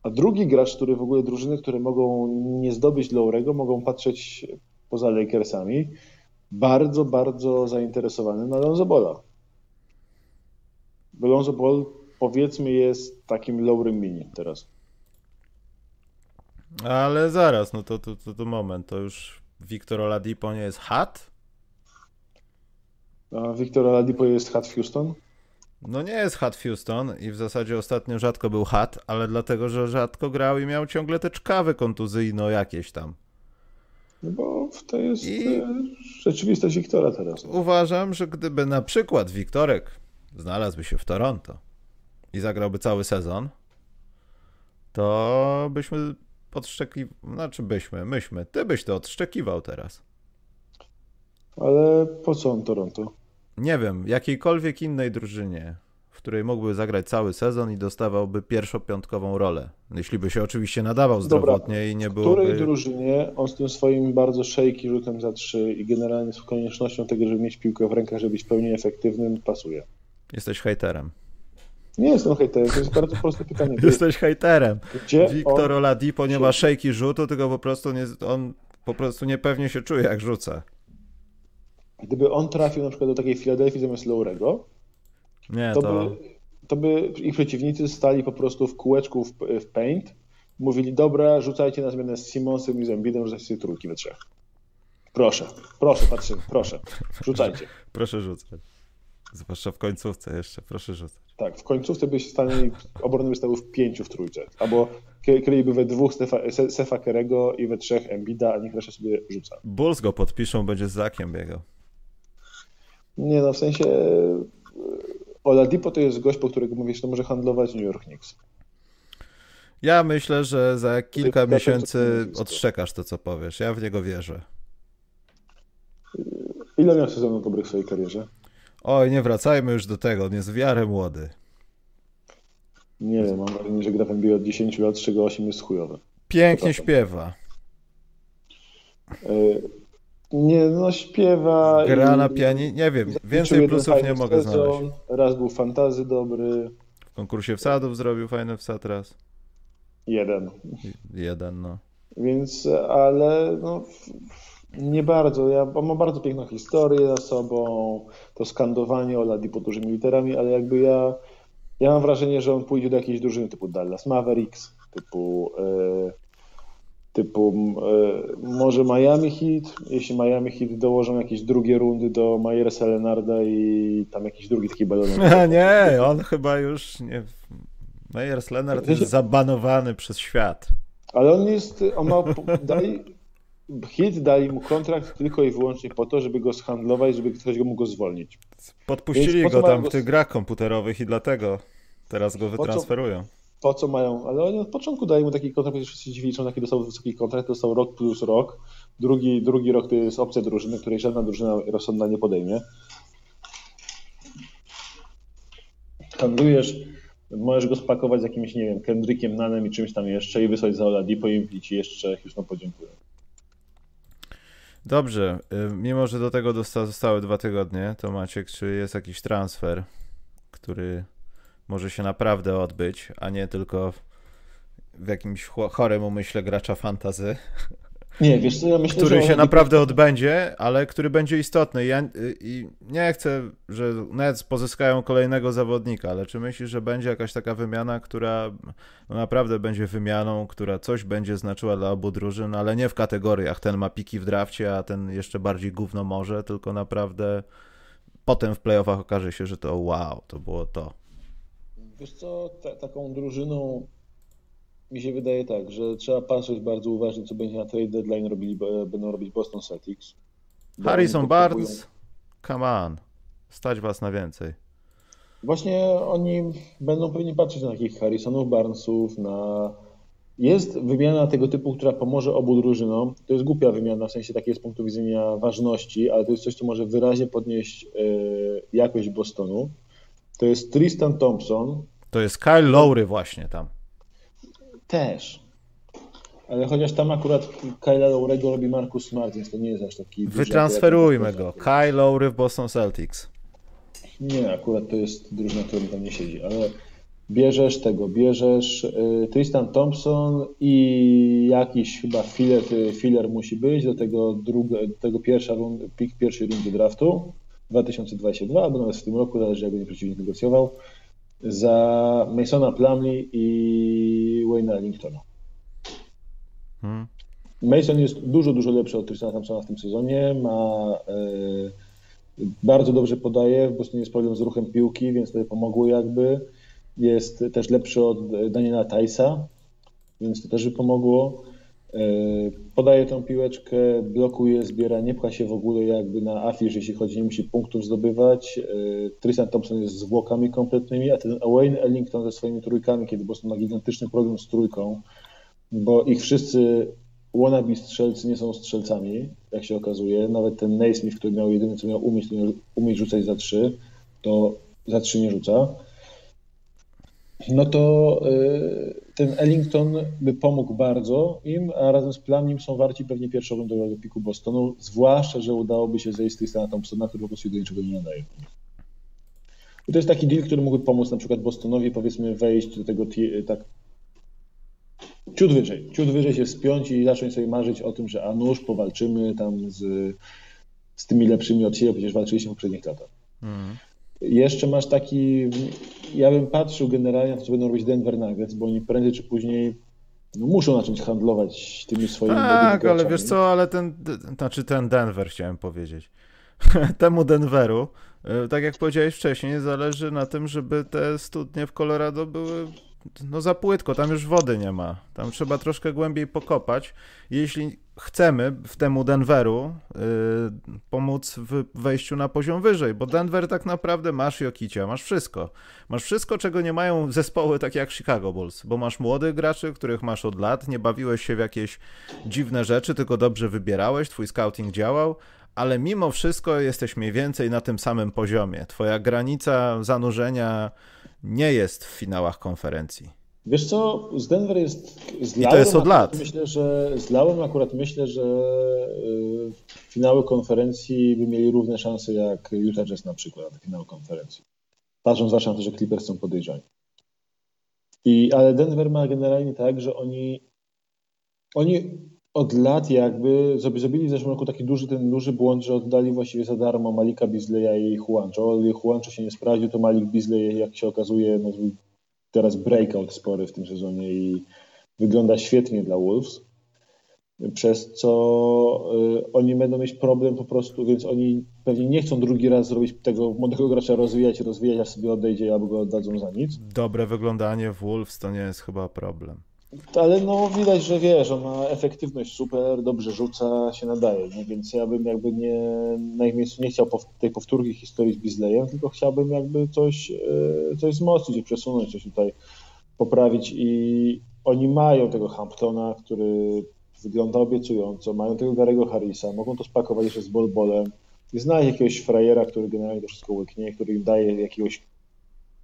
B: A drugi gracz, który w ogóle drużyny, które mogą nie zdobyć Lowrego, mogą patrzeć poza Lakersami, bardzo, bardzo zainteresowany na Lonzo Bola. Bo Lonzo Ball powiedzmy jest takim Lowrym mini teraz.
A: Ale zaraz, no to, to, to, to moment, to już Wiktor Oladipo nie jest hat?
B: Wiktor Oladipo jest hat w Houston?
A: No nie jest hat Houston i w zasadzie ostatnio rzadko był hat, ale dlatego, że rzadko grał i miał ciągle te czkawy kontuzyjno jakieś tam.
B: No bo to jest I... E, rzeczywistość Wiktora teraz.
A: No. Uważam, że gdyby na przykład Wiktorek znalazłby się w Toronto i zagrałby cały sezon, to byśmy odszczekiwali, znaczy byśmy, myśmy, ty byś to odszczekiwał teraz.
B: Ale po co on Toronto?
A: Nie wiem, jakiejkolwiek innej drużynie, w której mógłby zagrać cały sezon i dostawałby pierwszopiątkową rolę. Jeśli by się oczywiście nadawał zdrowotnie Dobra, i nie byłoby...
B: W której drużynie on z tym swoim bardzo szejki rzutem za trzy i generalnie z koniecznością tego, żeby mieć piłkę w rękach, żeby być pełni efektywnym, pasuje?
A: Jesteś hejterem.
B: Nie jestem hejterem, to jest bardzo proste pytanie.
A: Jesteś hejterem. Gdzie Wiktor on... Oladipo nie ma szejki rzutu, tylko po prostu nie, on po prostu niepewnie się czuje, jak rzuca.
B: Gdyby on trafił na przykład do takiej Filadelfii zamiast Lowrego,
A: nie, to,
B: to... By, to by ich przeciwnicy stali po prostu w kółeczku w, w paint, mówili, dobra, rzucajcie na zmianę z Simonsem i z Embidem, rzucajcie sobie trójki we trzech. Proszę, proszę, patrzcie, proszę, rzucajcie.
A: Proszę rzucać. Zwłaszcza w końcówce jeszcze, proszę rzucać.
B: Tak, w końcówce byś stanie obrony by stały w pięciu w trójce. Albo kryliby we dwóch Stefa, Sefa Kerego i we trzech Embida, a niech reszta sobie rzuca.
A: Bulls go podpiszą, będzie z Zakiem biegał.
B: Nie no, w sensie e, Oladipo to jest gość, po którego mówisz, to może handlować New York Knicks.
A: Ja myślę, że za kilka miesięcy odszczekasz to, co powiesz. Ja w niego wierzę.
B: Ile miał sezonów dobrych w swojej karierze?
A: Oj, nie wracajmy już do tego, on jest w miarę młody.
B: Nie wiem, mam wrażenie, że gra w NBA od 10 lat, z czego 8 jest chujowe.
A: Pięknie śpiewa.
B: E, nie, no śpiewa.
A: Gra na pianinie, nie wiem, więcej plusów nie mogę sezon, znaleźć.
B: Raz był fantazy dobry.
A: W konkursie wsadów zrobił fajny wsad raz.
B: Jeden.
A: Jeden, no.
B: Więc, ale no, nie bardzo. Ja mam bardzo piękną historię za sobą, to skandowanie Oladipo dużymi literami, ale jakby ja, ja mam wrażenie, że on pójdzie do jakiejś drużyny typu Dallas Mavericks, typu e, typu e, może Miami Heat, jeśli Miami Heat dołożą jakieś drugie rundy do Myersa Lenarda i tam jakiś drugi taki balon.
A: nie, on chyba już nie... Myers Leonard jest zabanowany przez świat.
B: Ale on jest, on ma, dali, Hit dali mu kontrakt tylko i wyłącznie po to, żeby go zhandlować, żeby ktoś go mógł go zwolnić.
A: Podpuścili go tam w tych grach komputerowych i dlatego teraz go wytransferują
B: po co mają, ale oni od początku dają mu taki kontrakt, przecież wszyscy dziwi, liczą, jaki dostał wysoki kontrakt, dostał rok plus rok, drugi, drugi rok to jest opcja drużyny, której żadna drużyna rozsądna nie podejmie. Handlujesz, możesz go spakować z jakimś, nie wiem, Kendrickiem, Nanem i czymś tam jeszcze i wysłać za Oladipo i ci jeszcze Houston podziękuję.
A: Dobrze, y, mimo że do tego zostały dwa tygodnie, to Maciek, czy jest jakiś transfer, który może się naprawdę odbyć, a nie tylko w jakimś chorym umyśle gracza fantazy.
B: Nie, wiesz co, ja myślę,
A: który się naprawdę odbędzie, ale który będzie istotny. Ja i nie chcę, że Nets pozyskają kolejnego zawodnika, ale czy myślisz, że będzie jakaś taka wymiana, która no naprawdę będzie wymianą, która coś będzie znaczyła dla obu drużyn, ale nie w kategoriach ten ma piki w drafcie, a ten jeszcze bardziej gówno może, tylko naprawdę potem w playoffach okaże się, że to wow, to było to.
B: Wiesz co, ta, taką drużyną mi się wydaje tak, że trzeba patrzeć bardzo uważnie, co będzie na trade deadline robili, będą robić Boston Celtics.
A: Harrison Barnes, come on, stać was na więcej.
B: Właśnie oni będą pewnie patrzeć na takich Harrisonów, Barnesów, na jest wymiana tego typu, która pomoże obu drużynom. To jest głupia wymiana, w sensie takiej z punktu widzenia ważności, ale to jest coś, co może wyraźnie podnieść jakość Bostonu. To jest Tristan Thompson.
A: To jest Kyle Lowry właśnie tam.
B: Też. Ale chociaż tam akurat Kyle'a Lowry'ego robi Marcus Smart, więc to nie jest aż taki...
A: Wytransferujmy go. Kyle Lowry w Boston Celtics.
B: Nie, akurat to jest drużyna, która tam nie siedzi, ale bierzesz tego, bierzesz y, Tristan Thompson i jakiś chyba filler, filler musi być do tego, drugie, do tego pierwsza rund, pik pierwszej rundy draftu 2022, albo nawet w tym roku, zależy jak będzie przeciwnik negocjował, za Masona Plumley i Wayne'a Ellingtona. Hmm. Mason jest dużo, dużo lepszy od Tristana Thompsona w tym sezonie, ma e, bardzo dobrze podaje, po prostu nie jest problem z ruchem piłki, więc to pomogło jakby. Jest też lepszy od Daniela Tajsa, więc to też by pomogło. E, podaje tą piłeczkę, blokuje, zbiera, nie pcha się w ogóle jakby na afisz, jeśli chodzi, nie musi punktów zdobywać. E, Tristan Thompson jest zwłokami kompletnymi, a ten Wayne Ellington ze swoimi trójkami, kiedy Boston ma gigantyczny problem z trójką, bo ich wszyscy wannabe strzelcy nie są strzelcami, jak się okazuje. Nawet ten Naismith, który miał jedyny co miał umieć, umieć rzucać za trzy, to za trzy nie rzuca. No to y, ten Ellington by pomógł bardzo im, a razem z Plamnim są warci pewnie pierwszorundowego piku Bostonu, zwłaszcza, że udałoby się zejść z Tristana Thompsona, który po prostu do niczego nie nadaje. I to jest taki deal, który mógłby pomóc na przykład Bostonowi, powiedzmy, wejść do tego tak ciut wyżej, ciut wyżej się wspiąć i zacząć sobie marzyć o tym, że a nóż powalczymy tam z, z tymi lepszymi od siebie, przecież walczyliśmy w poprzednich latach. Mm. Jeszcze masz taki, ja bym patrzył generalnie na to, co będą robić Denver Nuggets, bo oni prędzej czy później no, muszą zacząć handlować tymi swoimi
A: Tak, ale wiesz co, ale ten, znaczy ten Denver chciałem powiedzieć. Temu Denveru, y, tak jak powiedziałeś wcześniej, zależy na tym, żeby te studnie w Colorado były no za płytko, tam już wody nie ma. Tam trzeba troszkę głębiej pokopać. Jeśli chcemy w temu Denveru yy, pomóc w wejściu na poziom wyżej, bo Denver tak naprawdę masz Jokicia, masz wszystko. Masz wszystko, czego nie mają zespoły takie jak Chicago Bulls, bo masz młodych graczy, których masz od lat, nie bawiłeś się w jakieś dziwne rzeczy, tylko dobrze wybierałeś, twój scouting działał, ale mimo wszystko jesteś mniej więcej na tym samym poziomie. Twoja granica zanurzenia nie jest w finałach konferencji.
B: Wiesz co, z Denver jest... Z
A: I to jest od lat.
B: Myślę, że z Lałem akurat myślę, że y, finały konferencji by mieli równe szanse jak Utah Jazz na przykład na finał konferencji. Patrząc zwłaszcza na to, że Clippers są podejrzani. I, ale Denver ma generalnie tak, że oni, oni od lat jakby zrobili w zeszłym roku taki duży, ten duży błąd, że oddali właściwie za darmo Malika Bizleya i Juancho. Juancho się nie sprawdził, to Malik Bizley, jak się okazuje, no, teraz breakout spory w tym sezonie i wygląda świetnie dla Wolves. Przez co y, oni będą mieć problem po prostu, więc oni pewnie nie chcą drugi raz zrobić tego młodego gracza rozwijać, rozwijać, a sobie odejdzie albo go oddadzą za nic.
A: Dobre wyglądanie w Wolves to nie jest chyba problem.
B: Ale no widać, że wiesz, on ma efektywność super, dobrze rzuca, się nadaje, nie? więc ja bym jakby nie, na ich miejscu nie chciał tej powtórki historii z Bizleyem, tylko chciałbym jakby coś, e, coś wzmocnić, przesunąć, coś tutaj poprawić i oni mają tego Hamptona, który wygląda obiecująco, mają tego Garego Harrisa, mogą to spakować jeszcze z bolbolem i znaleźć jakiegoś frajera, który generalnie to wszystko łyknie, który im daje jakiegoś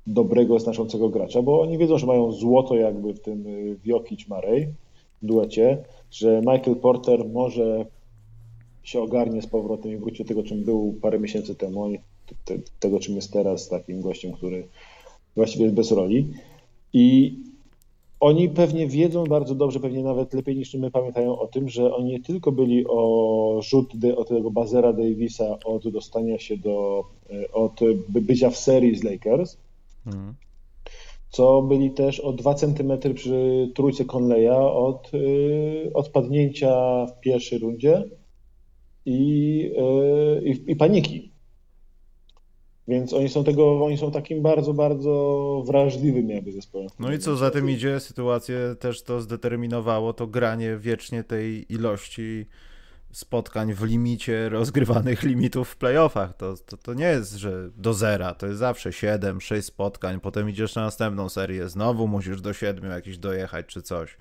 B: dobrego, znaczącego gracza, bo oni wiedzą, że mają złoto jakby w tym y, Wiokić Marej duecie, że Michael Porter może się ogarnie z powrotem i wróci do tego, czym był parę miesięcy temu, te, tego, czym jest teraz, takim gościem, który właściwie jest bez roli. I oni pewnie wiedzą bardzo dobrze, pewnie nawet lepiej niż my pamiętają o tym, że oni nie tylko byli o rzut od tego Bazera Davisa od dostania się do, y, od bycia w serii z Lakers, Mhm. Co byli też o 2 cm przy trójce Conleya od yy, odpadnięcia w pierwszej rundzie i, yy, i, i paniki. Więc oni są tego, oni są takim bardzo, bardzo wrażliwym jakby zespołem.
A: No i co za tym idzie, sytuację też to zdeterminowało, to granie wiecznie tej ilości spotkań w limicie rozgrywanych limitów w playoffach. To, to, to nie jest, że do zera, to jest zawsze 7, 6 spotkań, potem idziesz na następną serię, znowu musisz do 7 jakiś dojechać czy coś.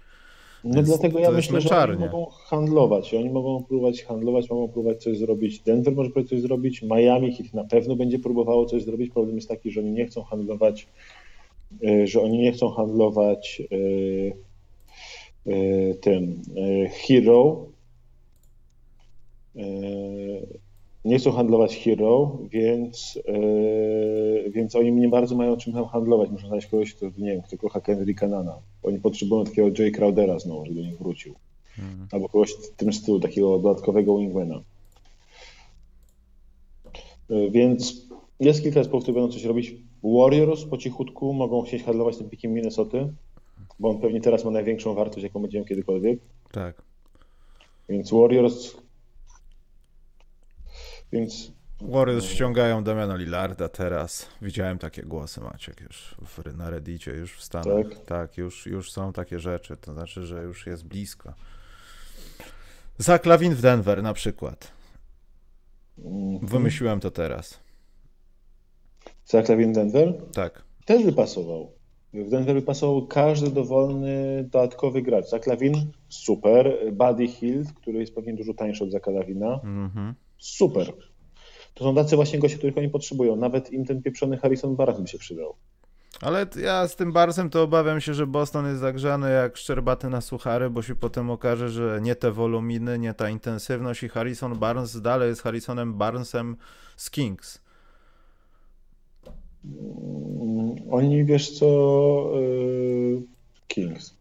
B: No Więc dlatego ja myślę, że oni mogą handlować. Oni mogą próbować handlować, mogą próbować coś zrobić. Denver może próbować coś zrobić, Miami Heat na pewno będzie próbowało coś zrobić. Problem jest taki, że oni nie chcą handlować, e, że oni nie chcą handlować e, e, tym Hero. Nie chcą handlować Hero, więc, więc oni nie bardzo mają czym tam handlować. Muszą znaleźć kogoś, kto, nie wiem, kto kocha Henry Canana. Oni potrzebują takiego Jay Crowdera znowu, żeby do nich wrócił. Hmm. Albo kogoś w tym stylu, takiego dodatkowego wingmana. E, więc jest kilka zespołów, które będą coś robić. Warriors po cichutku mogą chcieć handlować tym pikiem Minnesoty, bo on pewnie teraz ma największą wartość, jaką będziemy kiedykolwiek.
A: Tak.
B: Więc Warriors. Więc
A: Warriors ściągają Damiana Lillarda teraz. Widziałem takie głosy, Maciek, już w, na Reddicie, już w Stanach. Tak, tak już, już są takie rzeczy, to znaczy, że już jest blisko. Zach Lavin w Denver na przykład. Mhm. Wymyśliłem to teraz.
B: W Denver?
A: Tak.
B: Też wypasował. W Denver wypasował każdy dowolny dodatkowy gracz. Zach Lavin, super. Buddy Hill, który jest pewnie dużo tańszy od Zaka Lavina. Mhm. Super. To są tacy właśnie goście, których oni potrzebują. Nawet im ten pieprzony Harrison Barnes by się przydał.
A: Ale ja z tym Barnesem to obawiam się, że Boston jest zagrzany jak szczerbaty na suchary, bo się potem okaże, że nie te woluminy, nie ta intensywność i Harrison Barnes dalej jest Harrisonem Barnesem z Kings.
B: Mm, oni, wiesz co, yy, Kings.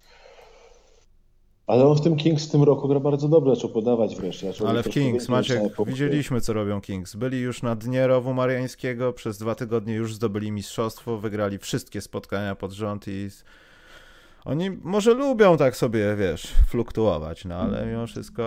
B: Ale on w tym Kings w tym roku gra bardzo dobrze, zaczął podawać wreszcie.
A: Ale w Kings, Maciek, widzieliśmy co robią Kings. Byli już na dnie rowu mariańskiego, przez dwa tygodnie już zdobyli mistrzostwo, wygrali wszystkie spotkania pod rząd i oni może lubią tak sobie, wiesz, fluktuować, no ale mimo wszystko...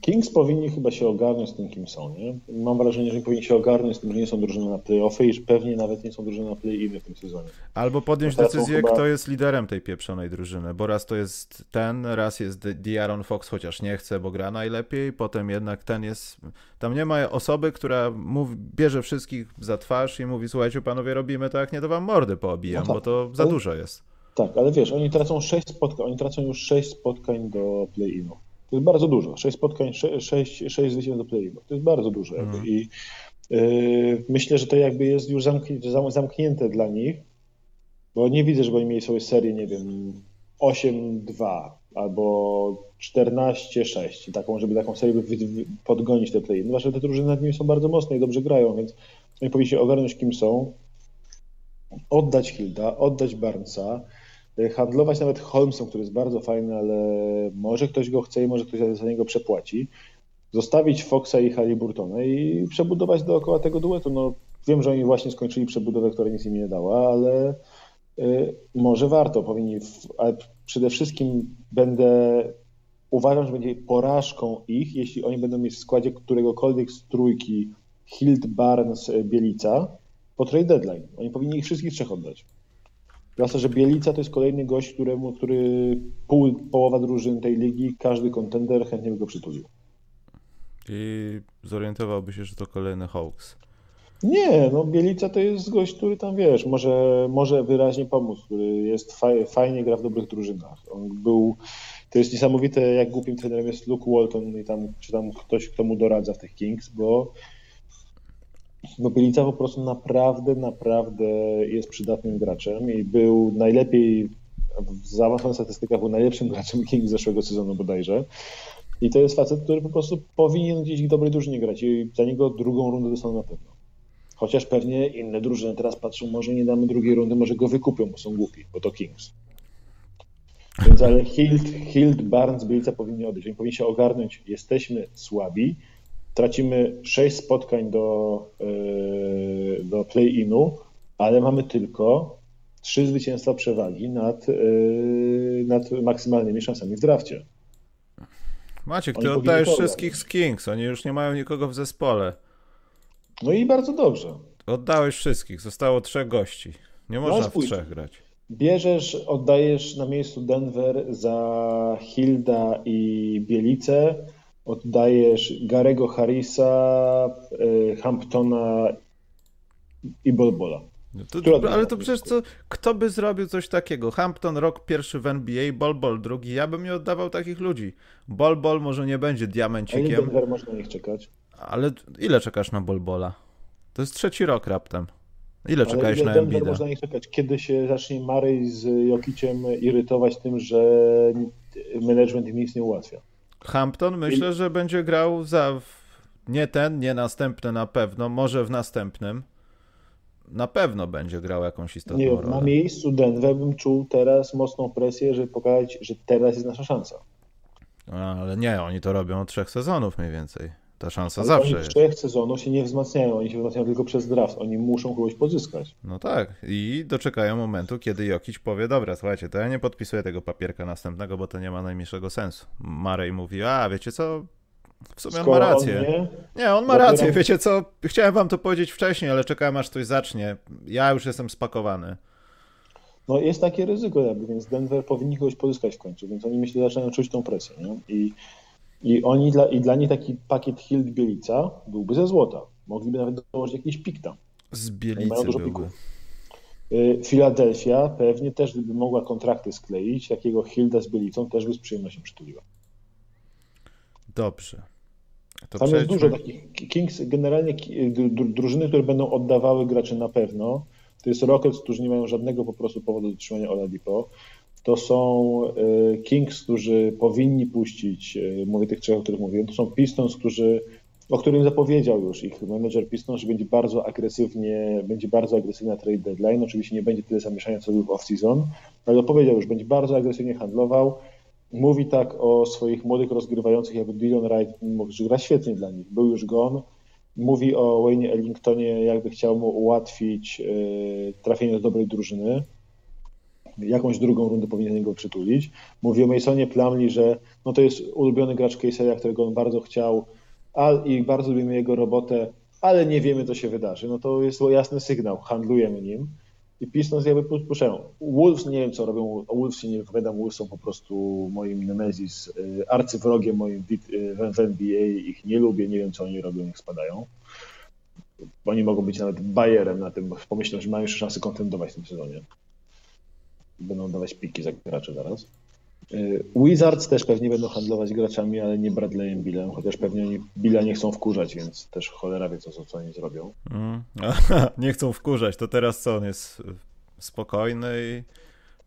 B: Kings powinni chyba się ogarnąć z tym, kim są, nie? Mam wrażenie, że powinni się ogarnąć z tym, że nie są drużyną na playoffy i że pewnie nawet nie są drużyną na play-iny w tym sezonie.
A: Albo podjąć decyzję, chyba... kto jest liderem tej pieprzonej drużyny, bo raz to jest ten, raz jest Diaron Fox, chociaż nie chce, bo gra najlepiej, potem jednak ten jest... Tam nie ma osoby, która mówi, bierze wszystkich za twarz i mówi, słuchajcie panowie, robimy to, jak nie to wam mordy poobijam, no tak, bo to za dużo jest.
B: Tak, ale wiesz, oni tracą 6 spotkań, oni tracą już 6 spotkań do play-inu. To jest bardzo dużo. 6 spotkań, 6, 6, 6 zwycięstw do play-inu. To jest bardzo dużo. Mhm. I yy, myślę, że to jakby jest już zamknięte, dla nich, bo nie widzę, żeby oni mieli sobie serię, nie wiem, 8-2 albo 14-6, taką, żeby taką serię podgonić te play. Zwłaszcza te drużyny nad nimi są bardzo mocne i dobrze grają, więc oni powinni się ogarnąć, kim są, oddać Hilda, oddać Barnesa, handlować nawet Holmesem, który jest bardzo fajny, ale może ktoś go chce i może ktoś za niego przepłaci. Zostawić Foxa i Halliburtona i przebudować dookoła tego duetu. No, wiem, że oni właśnie skończyli przebudowę, która nic im nie dała, ale y, może warto. Powinni, w, ale przede wszystkim będę uważam, że będzie porażką ich, jeśli oni będą mieć w składzie któregokolwiek z trójki Hild, Barnes, Bielica po trade deadline. Oni powinni ich wszystkich trzech oddać. Zwłaszcza, że Bielica to jest kolejny gość, któremu, który pół, połowa drużyn tej ligi, każdy kontender chętnie by go przytulił.
A: I zorientowałby się, że to kolejny Hawks.
B: Nie, no Bielica to jest gość, który tam wiesz, może, może wyraźnie pomóc, który jest faj, fajnie gra w dobrych drużynach. On był, to jest niesamowite, jak głupim trenerem jest Luke Walton i tam, czy tam ktoś, kto mu doradza w tych Kings, bo no Bielica po prostu naprawdę, naprawdę jest przydatnym graczem i był najlepiej w zaawansowanych statystykach był najlepszym graczem King zeszłego sezonu bodajże. I to jest facet, który po prostu powinien gdzieś w dobrej drużynie grać i za niego drugą rundę dostaną na pewno. Chociaż pewnie inne drużyny teraz patrzą, może nie damy drugiej rundy, może go wykupią, bo są głupi, bo to Kings. Więc ale Hild, Hild Barnes, Bielica powinni odejść. Oni powinni się ogarnąć, jesteśmy słabi, tracimy 6 spotkań do, e, do play-inu, ale mamy tylko 3 zwycięstwa przewagi nad, e, nad maksymalnymi szansami w drafcie.
A: Maciek, ty oddajesz wszystkich z Kings, oni już nie mają nikogo w zespole.
B: No i bardzo dobrze.
A: Oddałeś wszystkich, zostało trzech gości. Nie można no, w trzech grać.
B: Bierzesz, oddajesz na miejscu Denver za Hilda i Bielicę, oddajesz Garego Harrisa, y, Hamptona i Bolbola.
A: No to, ale to przecież co, kto by zrobił coś takiego? Hampton rok pierwszy w NBA, Bol Bol drugi. Ja bym nie oddawał takich ludzi. Bol Bol może nie będzie diamencikiem. Ale
B: Denver można na nich czekać.
A: Ale ile czekasz na Bol Bola? To jest trzeci rok raptem. Ile czekałeś na Denver
B: można ich czekać? Kiedy się zacznie Marej z Jokiciem irytować tym, że management im nic nie ułatwia?
A: Hampton myślę, że będzie grał za nie ten, nie następny na pewno, może w następnym. Na pewno będzie grał jakąś istotną
B: nie,
A: rolę.
B: Na miejscu Denver bym czuł teraz mocną presję, żeby pokazać, że teraz jest nasza szansa.
A: Ale nie, oni to robią od trzech sezonów mniej więcej. Ta szansa Ale zawsze
B: jest. trzech sezonów się nie wzmacniają, oni się wzmacniają tylko przez draft. Oni muszą kogoś pozyskać.
A: No tak. I doczekają momentu, kiedy Jokic powie, dobra, słuchajcie, to ja nie podpisuję tego papierka następnego, bo to nie ma najmniejszego sensu. Marej mówi, a wiecie co, w sumie Skoro on ma rację. On nie, nie, on ma rację. Wiecie co, chciałem wam to powiedzieć wcześniej, ale czekałem aż ktoś zacznie. Ja już jestem spakowany.
B: No jest takie ryzyko jakby, więc Denver powinni kogoś pozyskać w końcu, więc oni myślę zaczynają czuć tą presję. Nie? I i oni dla, i dla nich taki pakiet Hild Bielica byłby ze złota. Mogliby nawet dołożyć jakiś pik tam.
A: Z Bielicy byłby.
B: Filadelfia pewnie też gdyby mogła kontrakty skleić, takiego Hilda z Bielicą też by z przyjemnością przytuliła.
A: Dobrze.
B: To Tam przejdźmy. jest dużo takich Kings, generalnie drużyny, które będą oddawały graczy na pewno. To jest Rockets, którzy nie mają żadnego po prostu powodu do trzymania Oladipo to są e, Kings, którzy powinni puścić, e, mówię tych trzech, o których mówiłem, to są Pistons, którzy, o którym zapowiedział już ich menedżer Pistons, że będzie bardzo agresywnie, będzie bardzo agresywna trade deadline. Oczywiście nie będzie tyle zamieszania, co był w off-season, ale powiedział już, będzie bardzo agresywnie handlował. Mówi tak o swoich młodych rozgrywających, jakby Dylan Wright, że gra świetnie dla nich, był już gone. Mówi o Wayne Ellingtonie, jakby chciał mu ułatwić e, trafienie do dobrej drużyny jakąś drugą rundę powinien go przytulić. Mówi o Masonie Plumlee, że no to jest ulubiony gracz Caseya, którego on bardzo chciał i bardzo lubimy jego robotę, ale nie wiemy, co się wydarzy. No to jest jasny sygnał, handlujemy nim. I Pistons jakby puszczają. Wolves nie wiem, co robią. O Wolves się nie wypowiadam. Wolves są po prostu moim Nemesis, y, arcywrogiem moim w NBA. Ich nie lubię, nie wiem, co oni robią, niech spadają. Oni mogą być nawet Bayerem na tym, pomyślą, że mają jeszcze szansę kontendować w tym sezonie będą dawać piki za graczy zaraz. Y, Wizards też pewnie będą handlować graczami, ale nie Bradleyem Billem, chociaż pewnie oni Billa nie chcą wkurzać, więc też cholera wie, co, co oni zrobią. Mm.
A: nie chcą wkurzać, to teraz co, on jest spokojny i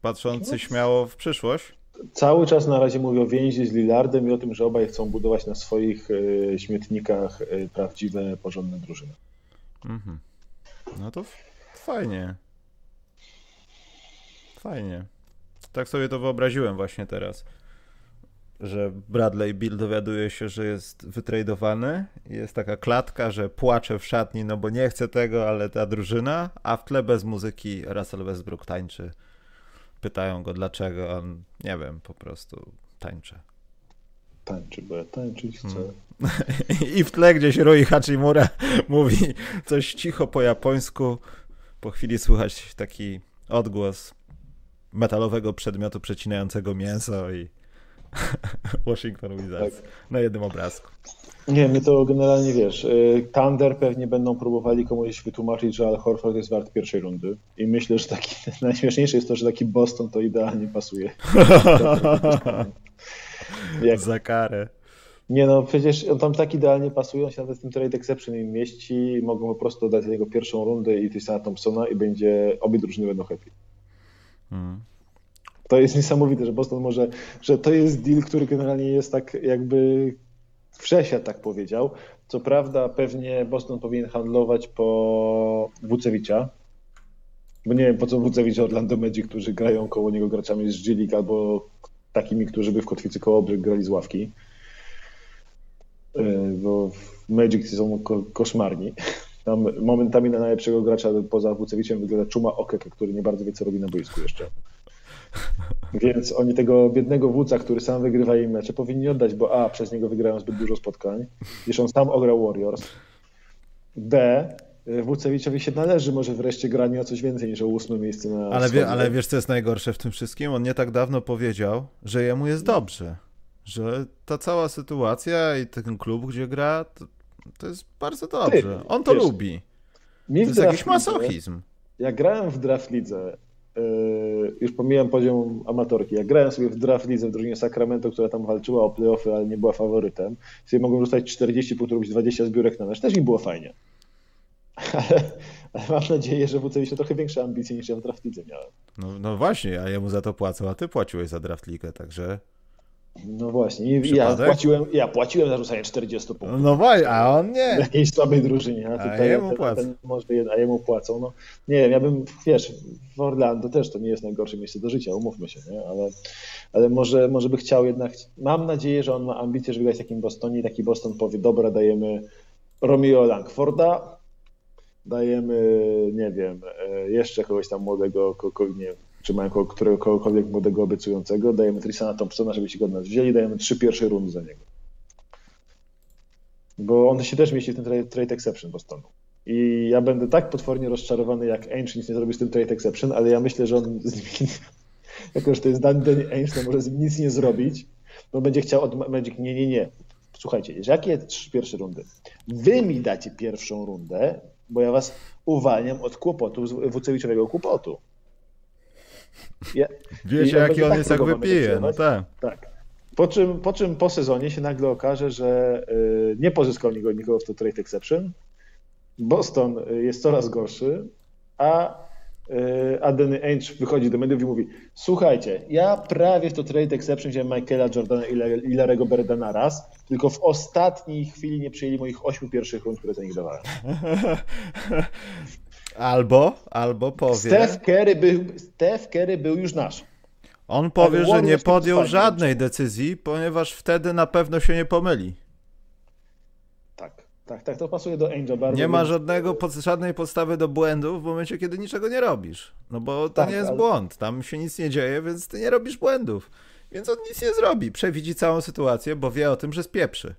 A: patrzący no. śmiało w przyszłość?
B: Cały czas na razie mówię o więzi z Lillardem i o tym, że obaj chcą budować na swoich y, śmietnikach y, prawdziwe, porządne drużyny. -hmm.
A: No to fajnie. Fajnie. Tak sobie to wyobraziłem właśnie teraz. Że Bradley Bill dowiaduje się, że jest wytradowany. Jest taka klatka, że płacze w szatni, no bo nie chce tego, ale ta drużyna, a w tle bez muzyki Russell Westbrook tańczy. Pytają go dlaczego, on nie wiem, po prostu tańczy.
B: Tańczy, bo ja tańczyć chcę. Hmm.
A: I w tle gdzieś Rui Hachimura mówi coś cicho po japońsku. Po chwili słychać taki odgłos metalowego przedmiotu przecinającego mięso i Washington Wizards tak. na jednym obrazku.
B: Nie, my to generalnie wiesz. Y, Thunder pewnie będą próbowali komuś wytłumaczyć, że Al Horford jest wart pierwszej rundy. I myślę, że taki najśmieszniejsze jest to, że taki Boston to idealnie pasuje.
A: Jak... Za karę.
B: Nie no, przecież on tam tak idealnie pasuje, on się nawet w tym trade exception im mieści, mogą po prostu dać jego pierwszą rundę i Tysona Thompsona i będzie, obie drużyny będą happy. Hmm. To jest niesamowite, że Boston może, że to jest deal, który generalnie jest tak jakby wszechświat tak powiedział. Co prawda pewnie Boston powinien handlować po Wucewicza, bo nie wiem po co Wucewicz Orlando Magic, którzy grają koło niego graczami z G albo takimi, którzy by w Kotwicy koło Bryk grali z ławki. E, bo Magic są koszmarni. Tam momentami na najlepszego gracza poza Wucewiciem wygląda Czuma Okeke, który nie bardzo wie, co robi na boisku jeszcze. Więc oni tego biednego wódza, który sam wygrywa im mecze, powinni oddać, bo A, przez niego wygrają zbyt dużo spotkań, gdyż on sam ograł Warriors. B, Wucewiczowi się należy może wreszcie granie o coś więcej niż o ósme miejsce na
A: ale, wie, ale wiesz, co jest najgorsze w tym wszystkim? On nie tak dawno powiedział, że jemu jest dobrze. Że ta cała sytuacja i ten klub, gdzie gra, to, to jest bardzo dobrze. On to Wiesz, lubi. To jest jakiś masochizm.
B: jak grałem w draft lidze, yy, już pomijam poziom amatorki, jak grałem sobie w draft lidze w drużynie Sacramento, która tam walczyła o playoffy, ale nie była faworytem, sobie mogłem rzucać 40 punktów, robić 20 zbiórek na mecz, też mi było fajnie. Ale, ale mam nadzieję, że WC się trochę większe ambicje niż ja w draft lidze miałem.
A: No, no właśnie, a jemu za to płacą, a ty płaciłeś za draft ligę, także...
B: No właśnie, ja płaciłem, ja płaciłem za rzucanie 40 punktów.
A: No właśnie, a on nie.
B: W jakiejś słabej drużynie, a,
A: tutaj a jemu płacą.
B: może, a jemu płacą. No, nie wiem, ja bym, wiesz, w Orlando też to nie jest najgorsze miejsce do życia, umówmy się, nie? Ale, ale może, może by chciał jednak, mam nadzieję, że on ma ambicje, żeby grać w takim Bostonie i taki Boston powie, dobra, dajemy Romeo Langforda, dajemy, nie wiem, e, jeszcze kogoś tam młodego, nie wiem, czy mają którego, kogokolwiek młodego obiecującego, dajemy Trisana Thompsona, żeby się go od nas wzięli, dajemy trzy pierwsze rundy za niego. Bo on się też mieści w tym trade, trade exception Bostonu. I ja będę tak potwornie rozczarowany, jak Ainge nic nie zrobi z tym trade exception, ale ja myślę, że on z nim, jako że to jest Danny Ainge, to może z nim nic nie zrobić, bo będzie chciał od Magic, nie, nie, nie. Słuchajcie, jakie trzy pierwsze rundy? Wy mi dacie pierwszą rundę, bo ja was uwalniam od kłopotu, Wucewiczowego kłopotu.
A: Ja, Wiesz, jaki on tak jest, jak wypije. No tak.
B: tak. Po czym, po czym po sezonie się nagle okaże, że y, nie pozyskał nikogo, nikogo w to trade exception. Boston y, jest coraz gorszy, a y, a Danny Ainge wychodzi do mediów i mówi słuchajcie, ja prawie w to trade exception wziąłem Michaela Jordana i Larego Berda na raz, tylko w ostatniej chwili nie przyjęli moich ośmiu pierwszych rund, które za nich dawałem.
A: Albo, albo powie.
B: Steph Curry był, Steph Curry był już nasz.
A: On powie, że nie podjął żadnej decyzji, ponieważ wtedy na pewno się nie pomyli.
B: Tak, tak, tak, to pasuje do Angel.
A: Nie ma żadnego, pod, żadnej podstawy do błędu w momencie, kiedy niczego nie robisz. No bo to tak, nie jest ale... błąd, tam się nic nie dzieje, więc ty nie robisz błędów. Więc on nic nie zrobi, przewidzi całą sytuację, bo wie o tym, że spieprzy.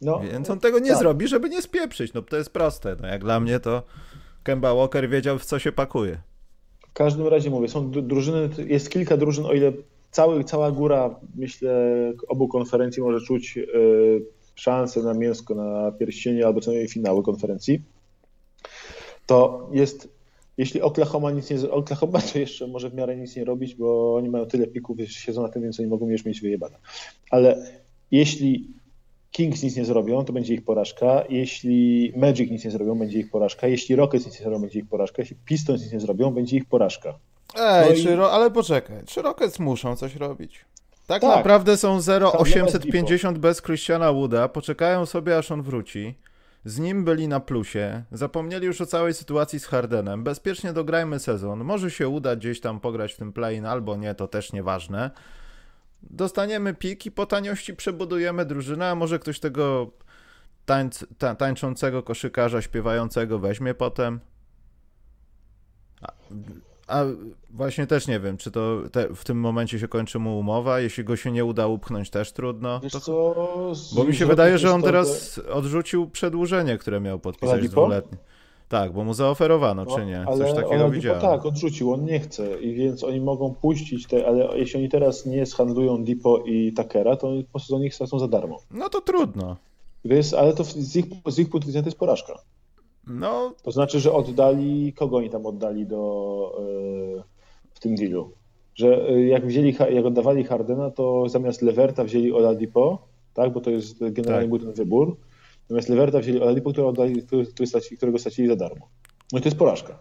A: No, więc on tego nie tak. zrobi, żeby nie spieprzyć. No to jest proste. No jak dla mnie to Kemba Walker wiedział, w co się pakuje.
B: W każdym razie mówię, są drużyny, jest kilka drużyn, o ile cały, cała góra, myślę, obu konferencji może czuć y, szansę na mięsko, na pierścienie albo co najmniej finały konferencji, to jest, jeśli Oklahoma nic nie Oklahoma to jeszcze może w miarę nic nie robić, bo oni mają tyle pików, siedzą na tym, więc oni mogą już mieć wyjebane. Ale jeśli Kings nic nie zrobią, to będzie ich porażka. Jeśli Magic nic nie zrobią, będzie ich porażka. Jeśli Rockets nic nie zrobią, będzie ich porażka. Jeśli Pistons nic nie zrobią, będzie ich porażka.
A: Ej, no czy, i... ale poczekaj, czy Rockets muszą coś robić? Tak, tak. naprawdę są 0,850 bez Christiana Wooda, poczekają sobie aż on wróci. Z nim byli na plusie, zapomnieli już o całej sytuacji z Hardenem. Bezpiecznie dograjmy sezon. Może się uda gdzieś tam pograć w tym play albo nie, to też nieważne dostaniemy pik i po taniości przebudujemy drużynę, a może ktoś tego tańc, ta, tańczącego koszykarza, śpiewającego weźmie potem. A, a właśnie też nie wiem, czy to te, w tym momencie się kończy mu umowa, jeśli go się nie uda upchnąć też trudno.
B: To, co,
A: bo mi się wydaje, że on teraz odrzucił przedłużenie, które miał podpisać dwuletnie. Tak, bo mu zaoferowano, no, czy nie? Coś ale takiego widziałem.
B: Tak, odrzucił, on nie chce i więc oni mogą puścić te, ale jeśli oni teraz nie zhandlują Dipo i Takera, to po sezonie ich stracą za darmo.
A: No to trudno.
B: Więc, ale to z ich, z ich punktu widzenia to jest porażka.
A: No.
B: To znaczy, że oddali, kogo oni tam oddali do, yy, w tym dealu? Że yy, jak wzięli, jak oddawali Hardena, to zamiast Leverta wzięli Oladipo, tak, bo to jest generalnie tak. był ten wybór Natomiast Leverta wzięli Oladipo, który, którego stracili za darmo. No i to jest porażka.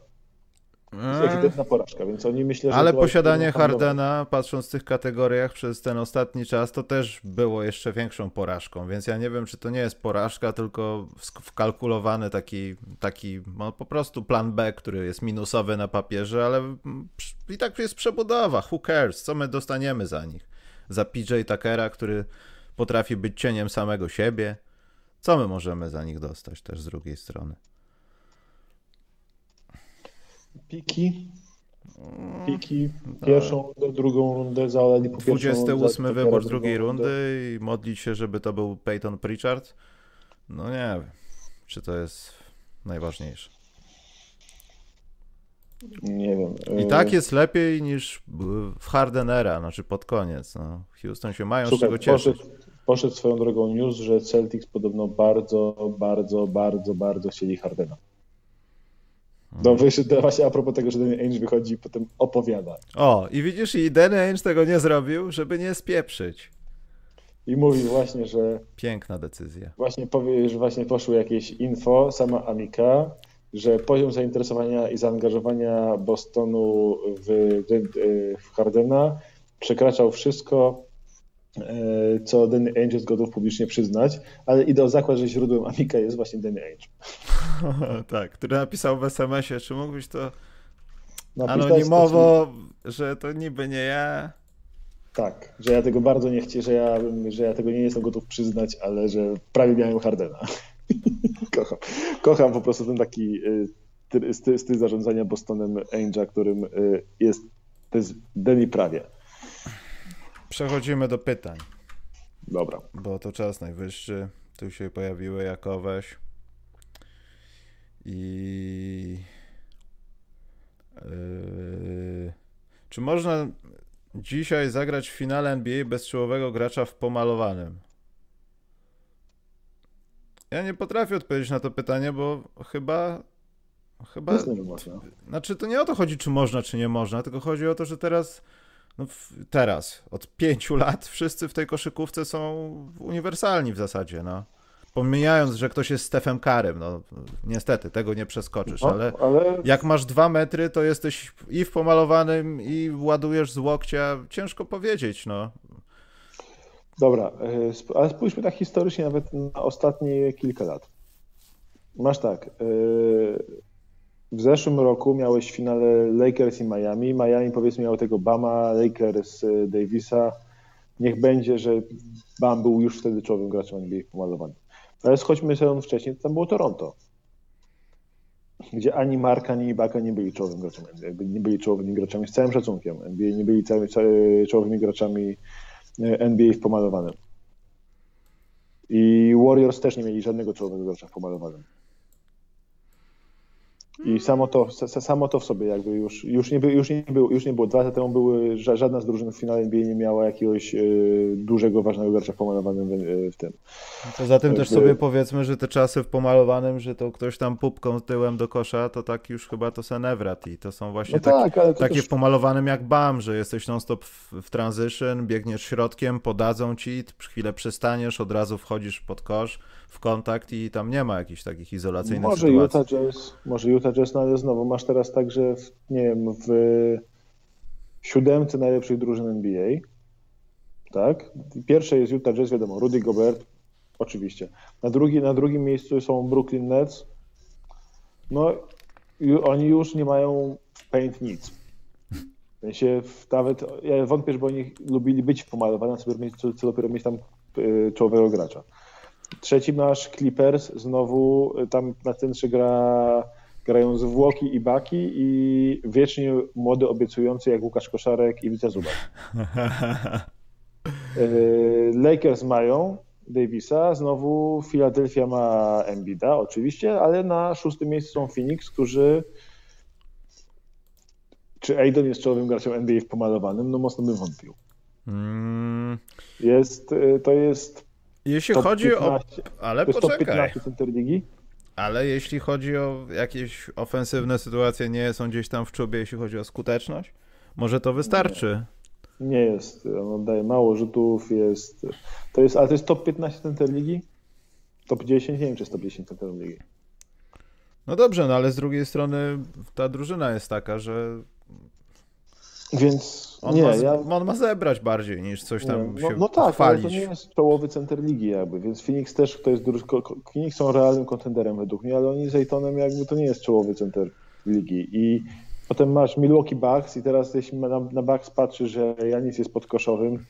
B: To jest eee. ewidentna porażka, więc oni myślą, że...
A: Ale posiadanie Hardena, patrząc w tych kategoriach przez ten ostatni czas, to też było jeszcze większą porażką, więc ja nie wiem, czy to nie jest porażka, tylko wkalkulowany taki, taki no, po prostu plan B, który jest minusowy na papierze, ale i tak jest przebudowa, who cares, co my dostaniemy za nich? Za PJ Tuckera, który potrafi być cieniem samego siebie, co my możemy za nich dostać też z drugiej strony?
B: Piki. Piki. Pierwszą, no. drugą rundę za
A: po 28 wybór drugiej rundy i modlić się, żeby to był Peyton Pritchard. No nie wiem, czy to jest najważniejsze.
B: Nie wiem.
A: I tak e, jest lepiej niż w Hardenera, znaczy pod koniec. No. Houston się mają Słuchaj, z czego cieszyć. Poszedł,
B: Poszedł swoją drogą news, że Celtics podobno bardzo, bardzo, bardzo, bardzo chcieli Hardena. No wyszedł właśnie a propos tego, że Danny Ainge wychodzi i potem opowiada.
A: O, i widzisz, i Danny Ainge tego nie zrobił, żeby nie spieprzyć.
B: I mówi właśnie, że...
A: Piękna decyzja.
B: Właśnie powie, że właśnie poszło jakieś info, sama Amika, że poziom zainteresowania i zaangażowania Bostonu w, w Hardena przekraczał wszystko, co Danny Ainge jest gotów publicznie przyznać, ale idę o zakład, że źródłem Amika jest właśnie Danny Ainge.
A: tak, który napisał w SMS-ie, czy mógłbyś to Napisać anonimowo, to, że to niby nie ja.
B: Tak, że ja tego bardzo nie chcę, że ja, że ja tego nie jestem gotów przyznać, ale że prawie miałem Hardena. kocham. Kocham po prostu ten taki y, styl, styl zarządzania Bostonem Ainge'a, którym y, jest, to jest Demi prawie.
A: Przechodzimy do pytań.
B: Dobra.
A: Bo to czas najwyższy. Tu się pojawiły Jakoweś. I... Yy... Czy można dzisiaj zagrać w finale NBA bez czołowego gracza w pomalowanym? Ja nie potrafię odpowiedzieć na to pytanie, bo chyba. Chyba. Znaczy, to nie o to chodzi, czy można, czy nie można, tylko chodzi o to, że teraz. No, teraz, od pięciu lat, wszyscy w tej koszykówce są uniwersalni w zasadzie, no. Pomijając, że ktoś jest Stefem Karem, no niestety, tego nie przeskoczysz, no, ale, ale, jak masz dwa metry, to jesteś i w pomalowanym, i ładujesz z łokcia, ciężko powiedzieć, no.
B: Dobra, e, ale spójrzmy tak historycznie nawet na ostatnie kilka lat. Masz tak, e, w zeszłym roku miałeś finale Lakers i Miami. Miami powiedzmy miał tego Bama, Lakers e, Davisa. Niech będzie, że Bam był już wtedy czołowym graczem NBA pomalowany. Ale schodźmy sezon wcześniej, tam było Toronto. Gdzie ani Mark, ani Ibaka nie byli czołowym graczem NBA. Nie byli czołowymi graczami z całym szacunkiem. NBA nie byli czołowymi graczami NBA w pomalowanym. I Warriors też nie mieli żadnego czołowego gracza w pomalowanym. I samo to, samo to w sobie jakby już, już, nie, by, już, nie, było, już nie było. Dwa lata temu były, żadna z drużyn w finale NBA nie miała jakiegoś y, dużego, ważnego gracza pomalowanym w, w tym.
A: Poza tym jakby... też sobie powiedzmy, że te czasy w pomalowanym, że to ktoś tam pupką tyłem do kosza, to tak już chyba to senewrat i to są właśnie no tak, takie też... w pomalowanym jak BAM, że jesteś non-stop w, w transition, biegniesz środkiem, podadzą ci, chwilę przystaniesz, od razu wchodzisz pod kosz w kontakt i tam nie ma jakichś takich izolacyjnych
B: może
A: sytuacji.
B: Utah Jazz, może Utah Jazz, no ale znowu masz teraz tak, że w, nie wiem, w siódemce najlepszych drużyn NBA, tak? Pierwsze jest Utah Jazz, wiadomo, Rudy Gobert, oczywiście. Na, drugi, na drugim miejscu są Brooklyn Nets. No, oni już nie mają w paint nic. W sensie nawet, ja wątpię, żeby oni lubili być pomalowani, co, co dopiero mieć tam y, czołowego gracza. Trzeci masz Clippers, znowu y, tam na centrze gra, grają zwłoki i baki i wiecznie młody, obiecujący jak Łukasz Koszarek i Wica Zubak. Y, Lakers mają Davisa, znowu Philadelphia ma Embida oczywiście, ale na szóstym miejscu są Phoenix, którzy czy Aiden jest czołowym graczem NBA w pomalowanym? No mocno bym wątpił. Mm. Jest, y, to jest
A: jeśli chodzi 15, o. Ale
B: to
A: poczekaj.
B: 15 center ligi.
A: Ale jeśli chodzi o jakieś ofensywne sytuacje, nie są gdzieś tam w czubie, jeśli chodzi o skuteczność? Może to wystarczy?
B: Nie, nie jest. On oddaje mało rzutów, jest. To jest, ale to jest top 15 center ligi? Top 10? Nie wiem, czy jest top 10 center ligi.
A: No dobrze, no ale z drugiej strony ta drużyna jest taka, że
B: więc
A: on,
B: nie,
A: ma,
B: ja...
A: on ma zebrać bardziej niż coś tam
B: nie,
A: no,
B: się No tak, chwalić. ale to nie jest czołowy center ligi jakby, więc Phoenix też to jest Phoenix są realnym kontenderem według mnie, ale oni z Aytonem jakby to nie jest czołowy center ligi i potem masz Milwaukee Bucks i teraz jeśli na, na Bucks patrzy, że Janis jest podkoszowym,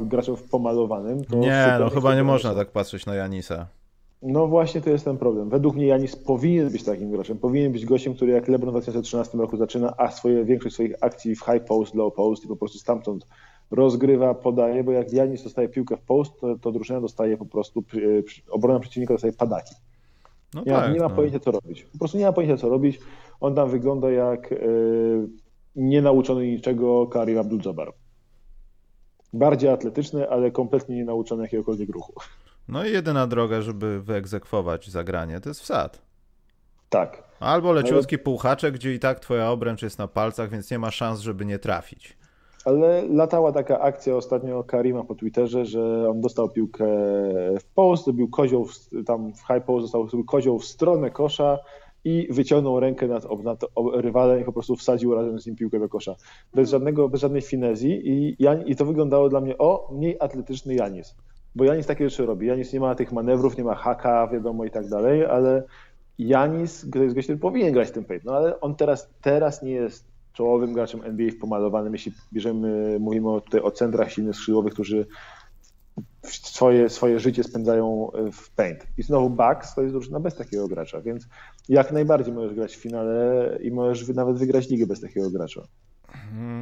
B: graczem pomalowanym, to...
A: Nie, no chyba nie można tak patrzeć na Janisa.
B: No właśnie to jest ten problem. Według mnie Janis powinien być takim graczem. Powinien być gościem, który jak LeBron w 2013 roku zaczyna, a swoje, większość swoich akcji w high post, low post i po prostu stamtąd rozgrywa, podaje, bo jak Janis dostaje piłkę w post, to, to drużyna dostaje po prostu, obrona przeciwnika dostaje padaki. No nie, tak, nie ma no. pojęcia co robić. Po prostu nie ma pojęcia co robić. On tam wygląda jak yy, nienauczony niczego Karim Abdul-Jabbar. Bardziej atletyczny, ale kompletnie nienauczony jakiegokolwiek ruchu.
A: No i jedyna droga, żeby wyegzekwować zagranie, to jest wsad.
B: Tak.
A: Albo leciutki ale... półhaczek, gdzie i tak twoja obręcz jest na palcach, więc nie ma szans, żeby nie trafić.
B: Ale latała taka akcja ostatnio Karima po Twitterze, że on dostał piłkę w post, zrobił kozioł, w, tam w high post został zrobił kozioł w stronę kosza i wyciągnął rękę nad, nad rywalem i po prostu wsadził razem z nim piłkę do kosza. Bez, żadnego, bez żadnej finezji i, Jan, i to wyglądało dla mnie, o, mniej atletyczny Janis. Bo Janis takie rzeczy robi. Janis nie ma tych manewrów, nie ma haka, wiadomo i tak dalej, ale Janis, który powinien grać w tym paint, no ale on teraz, teraz nie jest czołowym graczem NBA w pomalowanym, jeśli bierzemy, mówimy tutaj o centrach silnych skrzydłowych, którzy swoje, swoje życie spędzają w paint. I znowu Bucks to jest drużyna bez takiego gracza, więc jak najbardziej możesz grać w finale i możesz nawet wygrać ligę bez takiego gracza. Mm,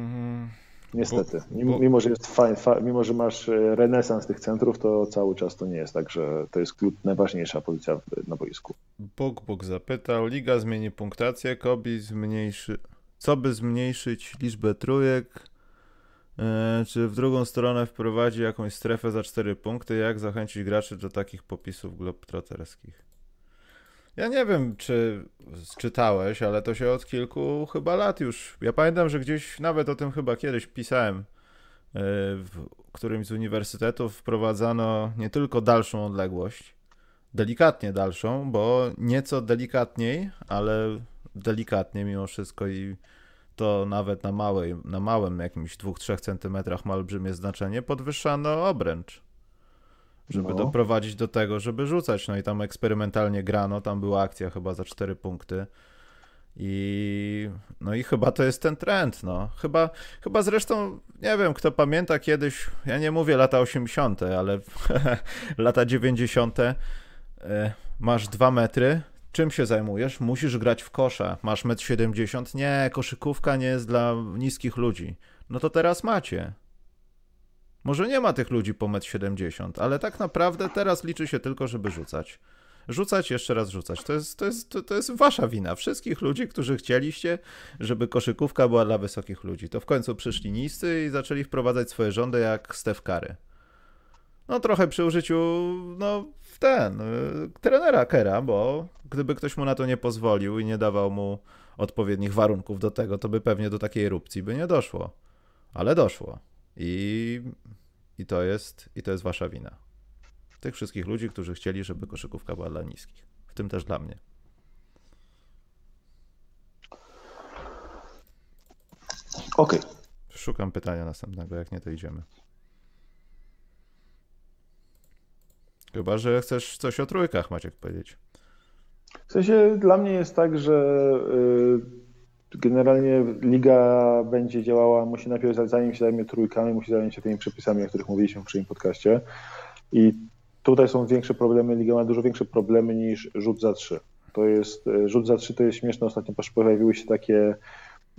B: Niestety. Mimo, mimo, że jest fajn, mimo że masz e, renesans tych centrów, to cały czas to nie jest tak, że to jest najważniejsza pozycja na boisku.
A: Bóg Bóg zapytał, liga zmieni punktację, Kobi zmniejszy, co by zmniejszyć liczbę trójek, e, czy w drugą stronę wprowadzi jakąś strefę za 4 punkty, jak zachęcić graczy do takich popisów globtroterskich? Ja nie wiem, czy czytałeś, ale to się od kilku chyba lat już. Ja pamiętam, że gdzieś nawet o tym chyba kiedyś pisałem. E, w którymś z uniwersytetów wprowadzano nie tylko dalszą odległość, delikatnie dalszą, bo nieco delikatniej, ale delikatnie mimo wszystko i to nawet na, małej, na małym jakimś 2-3 centymetrach ma olbrzymie znaczenie, podwyższano obręcz żeby no. doprowadzić do tego, żeby rzucać. No i tam eksperymentalnie grano, tam była akcja chyba za 4 punkty. I no i chyba to jest ten trend, no. Chyba, chyba zresztą, nie wiem, kto pamięta kiedyś, ja nie mówię lata 80., ale lata 90. E, masz 2 metry, czym się zajmujesz? Musisz grać w kosza. Masz 1,70 m? Nie, koszykówka nie jest dla niskich ludzi. No to teraz macie. Może nie ma tych ludzi po 1,70 m, ale tak naprawdę teraz liczy się tylko, żeby rzucać. Rzucać, jeszcze raz rzucać. To jest, to, jest, to, to jest wasza wina. Wszystkich ludzi, którzy chcieliście, żeby koszykówka była dla wysokich ludzi. To w końcu przyszli niscy i zaczęli wprowadzać swoje rządy jak Steph Curry. No trochę przy użyciu, no w ten, y, trenera Kera, bo gdyby ktoś mu na to nie pozwolił i nie dawał mu odpowiednich warunków do tego, to by pewnie do takiej erupcji by nie doszło. Ale doszło. I, i, to jest, I to jest wasza wina. Tych wszystkich ludzi, którzy chcieli, żeby koszykówka była dla niskich. W tym też dla mnie.
B: Okej. Okay.
A: Szukam pytania następnego, jak nie to idziemy. Chyba, że chcesz coś o trójkach, Maciek, powiedzieć.
B: W sensie dla mnie jest tak, że y, Generalnie liga będzie działała, musi najpierw, zanim się zajmie trójkami, musi zająć się tymi przepisami, o których mówiliśmy w poprzednim podcaście. I tutaj są większe problemy, liga ma dużo większe problemy niż rzut za trzy. To jest, e, rzut za trzy to jest śmieszne, ostatnio pojawiły się takie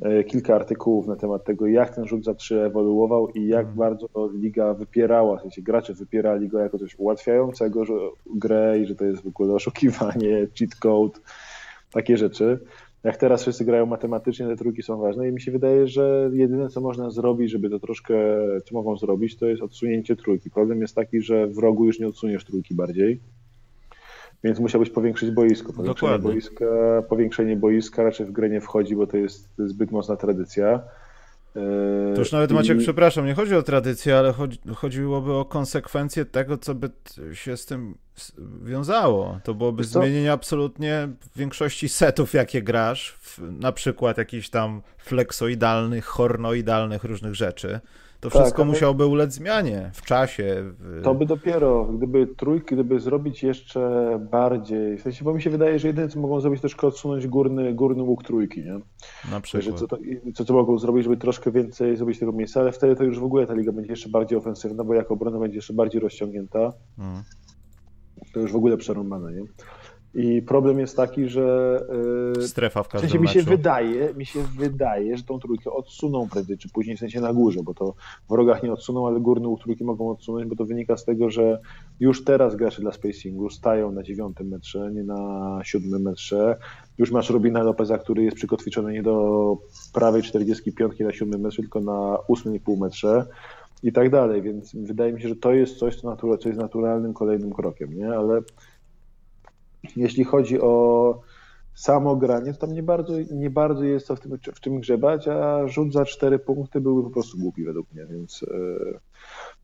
B: e, kilka artykułów na temat tego, jak ten rzut za trzy ewoluował i jak mhm. bardzo liga wypierała, w sensie gracze wypierali go jako coś ułatwiającego że, grę i że to jest w ogóle oszukiwanie, cheat code, takie rzeczy jak teraz wszyscy grają matematycznie, te trójki są ważne i mi się wydaje, że jedyne co można zrobić, żeby to troszkę, co mogą zrobić, to jest odsunięcie trójki. Problem jest taki, że w rogu już nie odsuniesz trójki bardziej, więc musiałbyś powiększyć boisko. Powiększenie boiska, powiększenie boiska raczej w grę nie wchodzi, bo to jest zbyt mocna tradycja.
A: To już nawet Maciek, I... przepraszam, nie chodzi o tradycję, ale chodzi, chodziłoby o konsekwencje tego, co by się z tym wiązało. To byłoby zmienienie absolutnie większości setów, jakie grasz, w, na przykład jakichś tam fleksoidalnych, hornoidalnych różnych rzeczy. To tak, wszystko musiałoby ulec zmianie w czasie. W...
B: To by dopiero, gdyby trójki, gdyby zrobić jeszcze bardziej, w sensie, bo mi się wydaje, że jedyne co mogą zrobić, to troszkę odsunąć górny, górny łuk trójki, nie?
A: Na przykład.
B: co, to, co, co mogą zrobić, żeby troszkę więcej zrobić tego miejsca, ale wtedy to już w ogóle ta liga będzie jeszcze bardziej ofensywna, bo jako obrona będzie jeszcze bardziej rozciągnięta. Hmm. To już w ogóle przerąbane, nie? I problem jest taki, że.
A: Yy, Strefa w każdym
B: w sensie mi się wydaje, mi się wydaje, że tą trójkę odsuną prędzej czy później, w sensie na górze, bo to w rogach nie odsuną, ale górne trójki mogą odsunąć, bo to wynika z tego, że już teraz gracze dla spacingu stają na dziewiątym metrze, nie na siódmym metrze. Już masz Robina Lopeza, który jest przykotwiczony nie do prawej 45 na siódmym metrze, tylko na 8,5 metrze i tak dalej, więc wydaje mi się, że to jest coś, co, natura, co jest naturalnym kolejnym krokiem, nie? Ale jeśli chodzi o samo granie, to tam nie bardzo, nie bardzo jest co w tym, w tym grzebać, a rzut za cztery punkty byłby po prostu głupi według mnie, więc, e,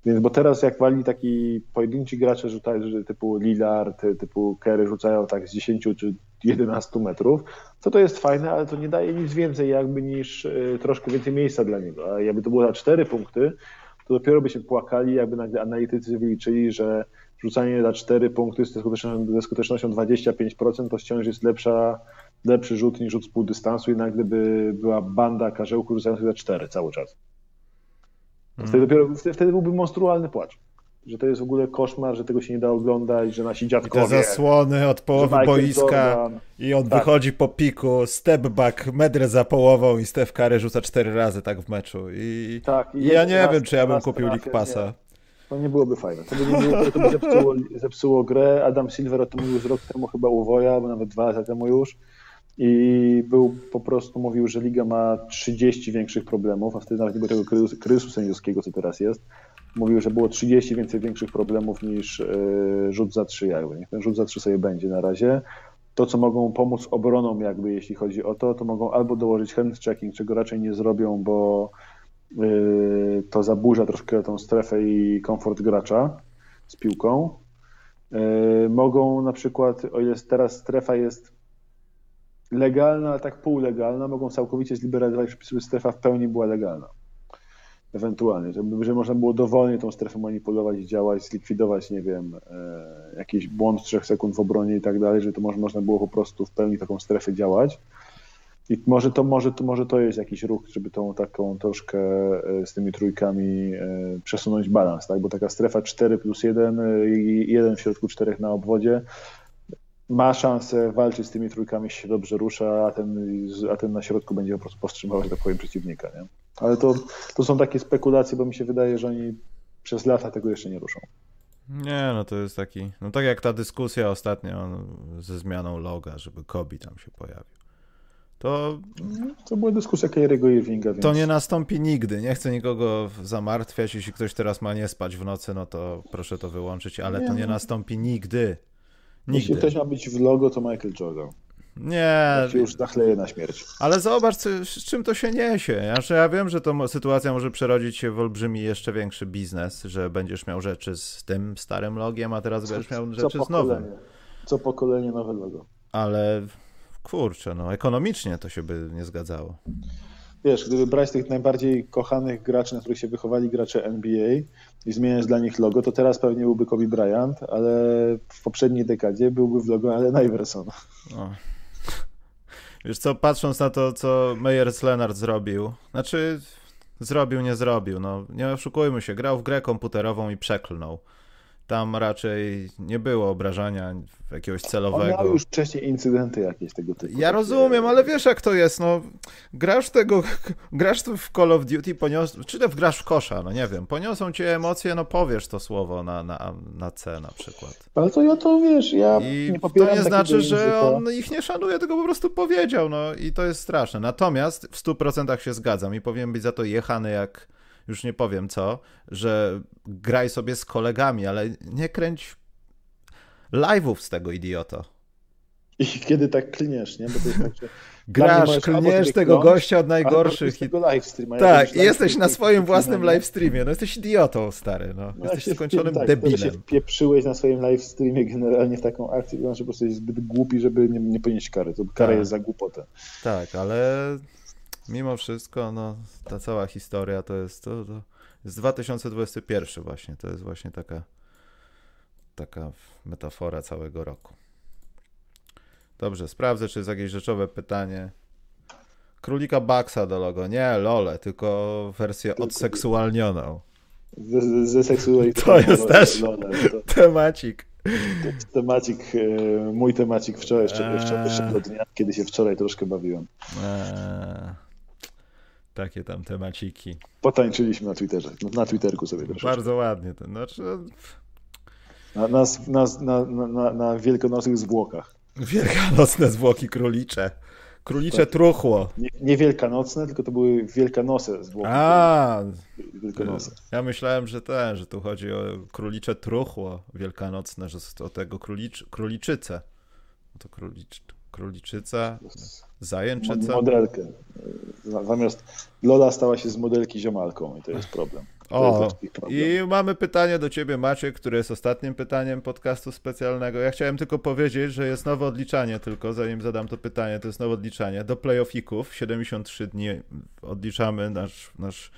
B: więc bo teraz jak wali taki pojedynczy gracze rzucają, typu Lillard, typu Kerry rzucają tak z 10 czy 11 metrów, to to jest fajne, ale to nie daje nic więcej jakby niż e, troszkę więcej miejsca dla niego, a jakby to było za cztery punkty, to dopiero by się płakali, jakby nagle analitycy wyliczyli, że rzucanie za 4 punkty ze skutecznością, ze skutecznością 25% to wciąż jest lepsza, lepszy rzut niż rzut z pół dystansu i nagle by była banda karzełków rzucających za 4 cały czas. Wtedy, hmm. dopiero, wtedy byłby monstrualny płacz że to jest w ogóle koszmar, że tego się nie da oglądać, że nasi dziadkowie...
A: I te zasłony od połowy boiska Jordan, i on tak. wychodzi po piku, step back, medrę za połową i Steph Curry rzuca cztery razy tak w meczu. I, tak, i ja nie wiem, czy ja bym kupił League Passa. Nie.
B: To nie byłoby fajne. To by, nie było, to by zepsuło, zepsuło grę. Adam Silver o tym mówił już rok temu chyba u Woja, bo nawet dwa lata temu już. I był po prostu mówił, że liga ma 30 większych problemów, a wtedy nawet nie było tego kryzysu, kryzysu sędziowskiego, co teraz jest. Mówił, że było 30 więcej większych problemów niż yy, rzut za trzy jakby. Niech ten rzut za trzy sobie będzie na razie. To, co mogą pomóc obronom, jakby jeśli chodzi o to, to mogą albo dołożyć hand checking, czego raczej nie zrobią, bo to zaburza troszkę tą strefę i komfort gracza z piłką. Y, mogą na przykład, o ile teraz strefa jest legalna, ale tak półlegalna, mogą całkowicie zliberalizować przepisy, strefa w pełni była legalna. Ewentualnie, żeby, żeby można było dowolnie tą strefę manipulować działać, zlikwidować, nie wiem, e, jakiś błąd 3 sekund w obronie i tak dalej, żeby to można było po prostu w pełni taką strefę działać. I może to, może, to, może to jest jakiś ruch, żeby tą taką troszkę e, z tymi trójkami e, przesunąć balans, tak? Bo taka strefa 4 plus 1 e, i jeden w środku czterech na obwodzie ma szansę walczyć z tymi trójkami, się dobrze rusza, a ten, a ten na środku będzie po prostu powstrzymywać, tak powiem, przeciwnika. Nie? Ale to, to są takie spekulacje, bo mi się wydaje, że oni przez lata tego jeszcze nie ruszą.
A: Nie, no to jest taki, no tak jak ta dyskusja ostatnio ze zmianą loga, żeby Kobi tam się pojawił to...
B: To była dyskusja Kyriego Irvinga, więc...
A: To nie nastąpi nigdy. Nie chcę nikogo zamartwiać. Jeśli ktoś teraz ma nie spać w nocy, no to proszę to wyłączyć, ale nie, to nie nastąpi nigdy. Nigdy.
B: Jeśli ktoś ma być w logo, to Michael Jordan.
A: Nie.
B: się już zachleje na śmierć.
A: Ale zobacz, z czym to się niesie. Znaczy, ja wiem, że to sytuacja może przerodzić się w olbrzymi, jeszcze większy biznes, że będziesz miał rzeczy z tym starym logiem, a teraz będziesz miał rzeczy z nowym.
B: Co pokolenie nowe logo.
A: Ale kurczę, no ekonomicznie to się by nie zgadzało.
B: Wiesz, gdyby brać tych najbardziej kochanych graczy, na których się wychowali gracze NBA i zmieniać dla nich logo, to teraz pewnie byłby Kobe Bryant, ale w poprzedniej dekadzie byłby w logo Allen Iverson. No.
A: Wiesz co, patrząc na to, co Meyers Leonard zrobił, znaczy zrobił, nie zrobił, no nie oszukujmy się, grał w grę komputerową i przeklnął. Tam raczej nie było obrażania jakiegoś celowego. On
B: miał już wcześniej incydenty jakieś tego typu.
A: Ja rozumiem, ale wiesz jak to jest, no grasz tego, grasz w Call of Duty, ponios... czy to grasz w kosza, no nie wiem, poniosą cię emocje, no powiesz to słowo na, na, na C na przykład.
B: Ale to ja to wiesz, ja
A: I nie popieram to nie znaczy, że on ich nie szanuje, tylko po prostu powiedział, no i to jest straszne. Natomiast w 100% się zgadzam i powinien być za to jechany jak już nie powiem co, że graj sobie z kolegami, ale nie kręć live'ów z tego idioto.
B: I kiedy tak klniesz, nie? Bo to jest tak, że
A: Grasz, klniesz tego gościa od najgorszych. I... Tak, i jesteś na swoim własnym live streamie. No jesteś idiotą, stary. No. no jesteś ja skończonym tak, debilem.
B: się pieprzyłeś na swoim live streamie generalnie w taką akcję, że po prostu jest zbyt głupi, żeby nie, nie ponieść kary. To kara tak. jest za głupotę.
A: Tak, ale mimo wszystko, no, ta cała historia to jest, to, to jest 2021 właśnie, to jest właśnie taka, taka metafora całego roku. Dobrze, sprawdzę, czy jest jakieś rzeczowe pytanie. Królika Baxa do logo. Nie, lole, tylko wersję odseksualnioną.
B: Ze, ze
A: To jest też lole, to... temacik.
B: To jest temacik, e, mój temacik wczoraj, jeszcze, wczoraj, jeszcze dnia, kiedy się wczoraj troszkę bawiłem. Eee.
A: Takie tam temaciki.
B: Potańczyliśmy na Twitterze, na Twitterku sobie troszeczkę.
A: Bardzo ładnie. To znaczy...
B: Na, na, na, na, na wielkanocnych zwłokach.
A: Wielkanocne zwłoki królicze. Królicze tak. truchło.
B: Nie, nie, wielkanocne, tylko to były wielkanose zwłoki.
A: A, wielkanose. Ja myślałem, że ten, że tu chodzi o królicze truchło wielkanocne, że o tego królicz, króliczyce. To królicz, Króliczyca, Zajęczyca.
B: Modelkę. Zamiast Lola stała się z modelki ziomalką i to jest problem.
A: O, i mamy pytanie do ciebie, Maciek, które jest ostatnim pytaniem podcastu specjalnego. Ja chciałem tylko powiedzieć, że jest nowe odliczanie tylko, zanim zadam to pytanie, to jest nowe odliczanie do playoffików. 73 dni odliczamy, nasz, nasz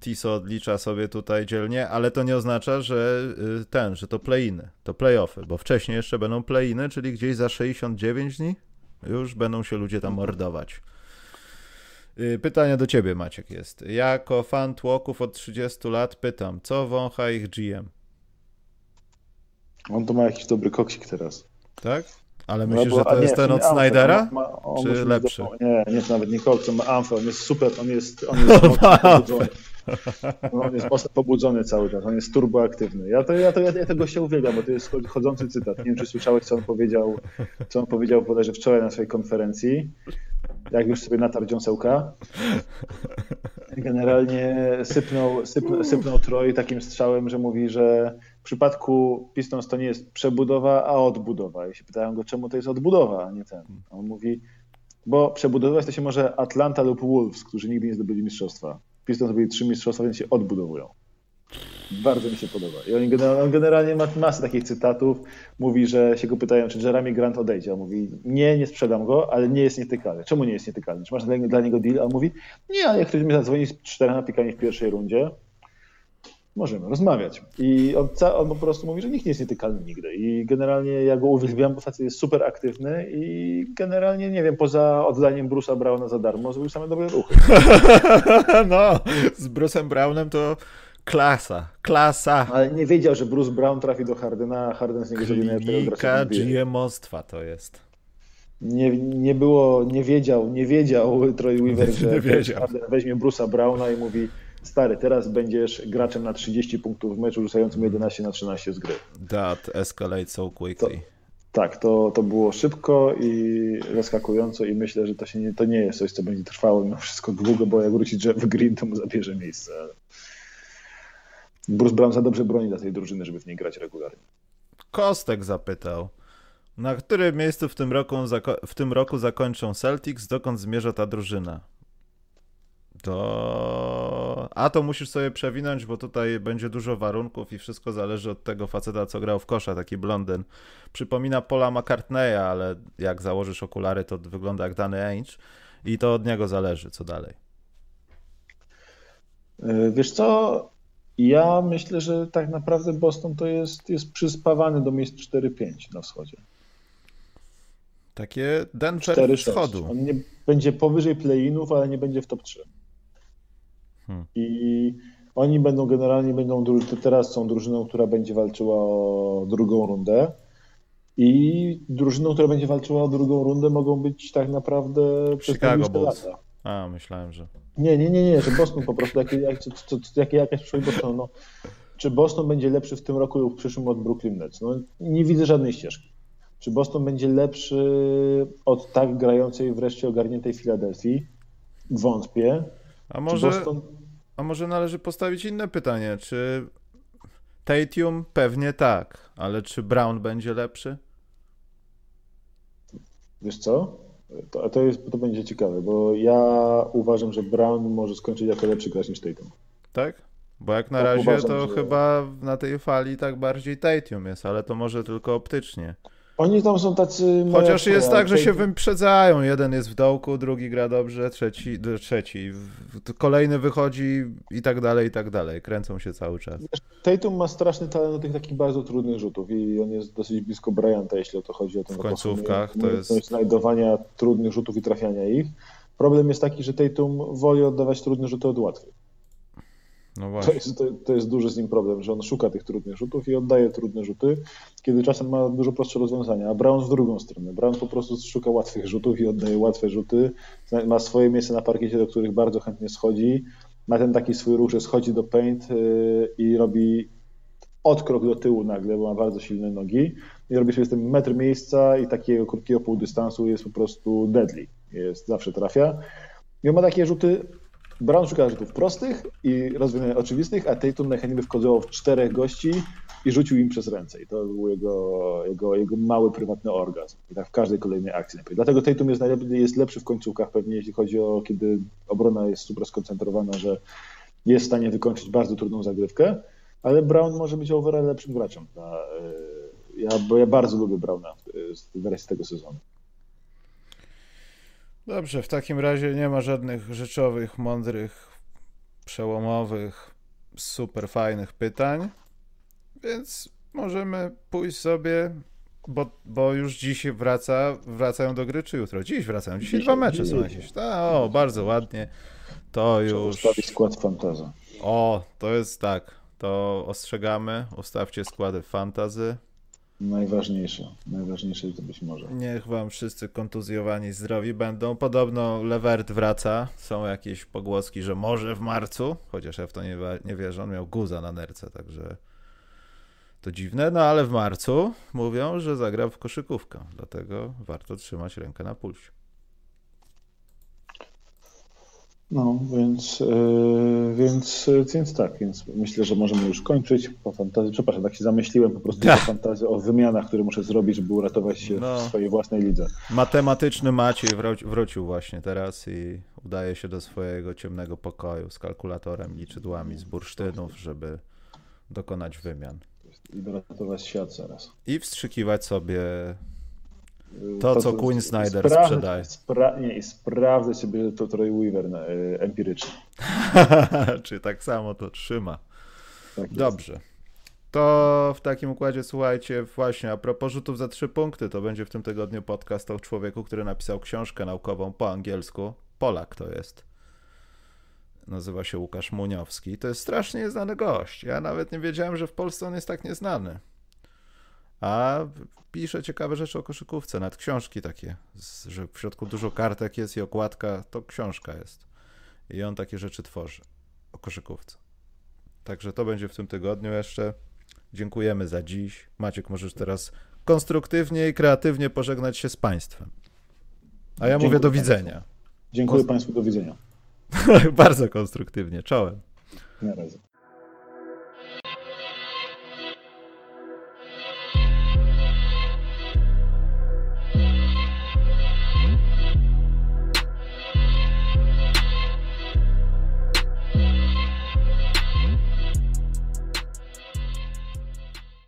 A: Tiso odlicza sobie tutaj dzielnie, ale to nie oznacza, że y, ten, że to playiny, to playoffy, bo wcześniej jeszcze będą playiny, czyli gdzieś za 69 dni już będą się ludzie tam mordować. Y, pytanie do ciebie, Maciek, jest. Jako fan tłoków od 30 lat pytam, co wącha ich GM?
B: On to ma jakiś dobry koksik teraz.
A: Tak? Ale myślisz, no, że to jest ten od Snydera? Czy lepszy?
B: nie, nie, nawet nie on ma Amfę, on jest super, on jest, on jest pobudzony. On jest mocno pobudzony cały czas, on jest turboaktywny. Ja, to, ja, to, ja, ja tego się uwielbiam, bo to jest chodzący cytat. Nie wiem, czy słyszałeś, co on powiedział, co on powiedział bodajże wczoraj na swojej konferencji jak już sobie natarł dziąsełka. Generalnie sypnął, sypnął, sypnął Troy takim strzałem, że mówi, że w przypadku Pistons to nie jest przebudowa, a odbudowa. I się pytałem go, czemu to jest odbudowa, a nie ten. A on mówi, bo przebudować to się może Atlanta lub Wolves, którzy nigdy nie zdobyli mistrzostwa. Pistons zdobyli trzy mistrzostwa, więc się odbudowują. Bardzo mi się podoba. I on generalnie, ma masę takich cytatów. Mówi, że się go pytają, czy Jeremy Grant odejdzie. On mówi, nie, nie sprzedam go, ale nie jest nietykalny. Czemu nie jest nietykalny? Czy masz dla, dla niego deal? A on mówi, nie, ale jak ktoś mi zadzwoni z czterema pikami w pierwszej rundzie, możemy rozmawiać. I on, on, po prostu mówi, że nikt nie jest nietykalny nigdy. I generalnie ja go uwielbiam, bo facet jest super aktywny i generalnie, nie wiem, poza oddaniem Bruce'a Browna za darmo, zrobił same dobre ruchy.
A: no, z Bruce'em Brownem to Klasa, klasa.
B: Ale nie wiedział, że Bruce Brown trafi do Hardena, a Harden z niego zrobi
A: gracza GMostwa to jest.
B: Nie, nie było, nie wiedział, nie wiedział Troy Weaver, że Harden weźmie Bruce'a Browna i mówi stary, teraz będziesz graczem na 30 punktów w meczu rzucającym 11 na 13 z gry.
A: That escalates so quickly.
B: To, tak, to, to było szybko i zaskakująco i myślę, że to, się nie, to nie jest coś, co będzie trwało mimo wszystko długo, bo jak wróci Jeff Green, to mu zabierze miejsce. Bruce Brown za dobrze broni dla tej drużyny, żeby w niej grać regularnie.
A: Kostek zapytał. Na którym miejscu w tym roku, w tym roku zakończą Celtics? Dokąd zmierza ta drużyna? To... A to musisz sobie przewinąć, bo tutaj będzie dużo warunków i wszystko zależy od tego faceta, co grał w kosza, taki blondyn. Przypomina Paula McCartneya, ale jak założysz okulary, to wygląda jak Danny Ainge i to od niego zależy, co dalej.
B: E, wiesz co, ja myślę, że tak naprawdę Boston to jest, jest przyspawany do miejsc 4-5 na wschodzie.
A: Takie Denver 4, wschodu.
B: On nie będzie powyżej play-inów, ale nie będzie w top 3. Hmm. I oni będą generalnie, będą teraz są drużyną, która będzie walczyła o drugą rundę. I drużyną, która będzie walczyła o drugą rundę mogą być tak naprawdę
A: przez Chicago Bulls. lata. A, myślałem, że.
B: Nie, nie, nie, nie, że Boston po prostu, jak, jak, to, jak, jakaś przyszłość no, czy Boston będzie lepszy w tym roku lub w przyszłym od Brooklyn Nets? No, nie widzę żadnej ścieżki. Czy Boston będzie lepszy od tak grającej wreszcie ogarniętej Filadelfii? Wątpię.
A: A może, Boston... a może należy postawić inne pytanie? Czy Tatum pewnie tak, ale czy Brown będzie lepszy?
B: Wiesz co? To, to, jest, to będzie ciekawe, bo ja uważam, że Brown może skończyć jako lepszy gracz niż Tatum.
A: Tak? Bo jak na tak razie uważam, to że... chyba na tej fali tak bardziej Tatum jest, ale to może tylko optycznie.
B: Oni tam są tacy.
A: Chociaż jest tak, że się wyprzedzają. Jeden jest w dołku, drugi gra dobrze, trzeci, trzeci. Kolejny wychodzi i tak dalej, i tak dalej. Kręcą się cały czas.
B: Tatum ma straszny talent do tych takich bardzo trudnych rzutów i on jest dosyć blisko Bryanta, jeśli o to chodzi. O
A: ten w końcówkach to jest.
B: znajdowania trudnych rzutów i trafiania ich. Problem jest taki, że Tatum woli oddawać trudne rzuty od łatwych. No. To jest, to, to jest duży z nim problem, że on szuka tych trudnych rzutów i oddaje trudne rzuty, kiedy czasem ma dużo prostsze rozwiązania. A Brown w drugą stronę. Brown po prostu szuka łatwych rzutów i oddaje łatwe rzuty. Ma swoje miejsce na parkiecie, do których bardzo chętnie schodzi. Ma ten taki swój ruch, że schodzi do paint yy, i robi odkrok do tyłu nagle, bo ma bardzo silne nogi. I robi sobie z tym metr miejsca i takiego krótkiego półdystansu jest po prostu deadly. Jest, zawsze trafia. I on ma takie rzuty Brown szuka rzutów prostych i rozwiązań oczywistych, a Tatum najchętniej by wchodziło w czterech gości i rzucił im przez ręce. I to był jego, jego, jego mały, prywatny orgazm. I tak w każdej kolejnej akcji. Dlatego Tatum jest, jest lepszy w końcówkach pewnie, jeśli chodzi o kiedy obrona jest super skoncentrowana, że jest w stanie wykończyć bardzo trudną zagrywkę, ale Brown może być overall lepszym graczem. Ja, bo ja bardzo lubię Browna w wersji tego sezonu.
A: Dobrze, w takim razie nie ma żadnych rzeczowych, mądrych, przełomowych, super fajnych pytań, więc możemy pójść sobie, bo, bo już dziś wraca, wracają do gry, czy jutro? Dziś wracają, dzisiaj, dwa mecze są jakieś. Ta, o, bardzo ładnie. To już...
B: Ustawić skład fantazy.
A: O, to jest tak, to ostrzegamy, ustawcie składy fantazy.
B: Najważniejsze, najważniejsze to być może.
A: Niech wam wszyscy kontuzjowani zdrowi będą. Podobno Levert wraca. Są jakieś pogłoski, że może w marcu, chociaż ja w to nie, nie wierzę. On miał guza na nerce, także to dziwne. No ale w marcu mówią, że zagra w koszykówkę. Dlatego warto trzymać rękę na pulsie.
B: No, więc, yy, więc, więc tak, więc myślę, że możemy już kończyć po fantazji. Przepraszam, tak się zamyśliłem po prostu po fantazji o wymianach, które muszę zrobić, żeby uratować się no. w swojej własnej lidze.
A: Matematyczny Maciej wrócił właśnie teraz i udaje się do swojego ciemnego pokoju z kalkulatorem, liczydłami z bursztynów, żeby dokonać wymian.
B: I doratować świat zaraz.
A: I wstrzykiwać sobie to, to co Queen Snyder spra sprzedaje.
B: Spra nie, i sprawdzę sobie to Troy Weaver na, y, empirycznie.
A: Czy tak samo to trzyma. Tak Dobrze. To w takim układzie słuchajcie, właśnie a propos rzutów za trzy punkty, to będzie w tym tygodniu podcast o człowieku, który napisał książkę naukową po angielsku. Polak to jest. Nazywa się Łukasz Muniowski. To jest strasznie nieznany gość. Ja nawet nie wiedziałem, że w Polsce on jest tak nieznany a pisze ciekawe rzeczy o koszykówce, nawet książki takie, że w środku dużo kartek jest i okładka to książka jest. I on takie rzeczy tworzy o koszykówce. Także to będzie w tym tygodniu jeszcze. Dziękujemy za dziś. Maciek, możesz teraz konstruktywnie i kreatywnie pożegnać się z Państwem. A ja Dziękuję mówię do widzenia. Państwu.
B: Dziękuję Konst... Państwu, do widzenia.
A: Bardzo konstruktywnie. Czołem.
B: Na razie.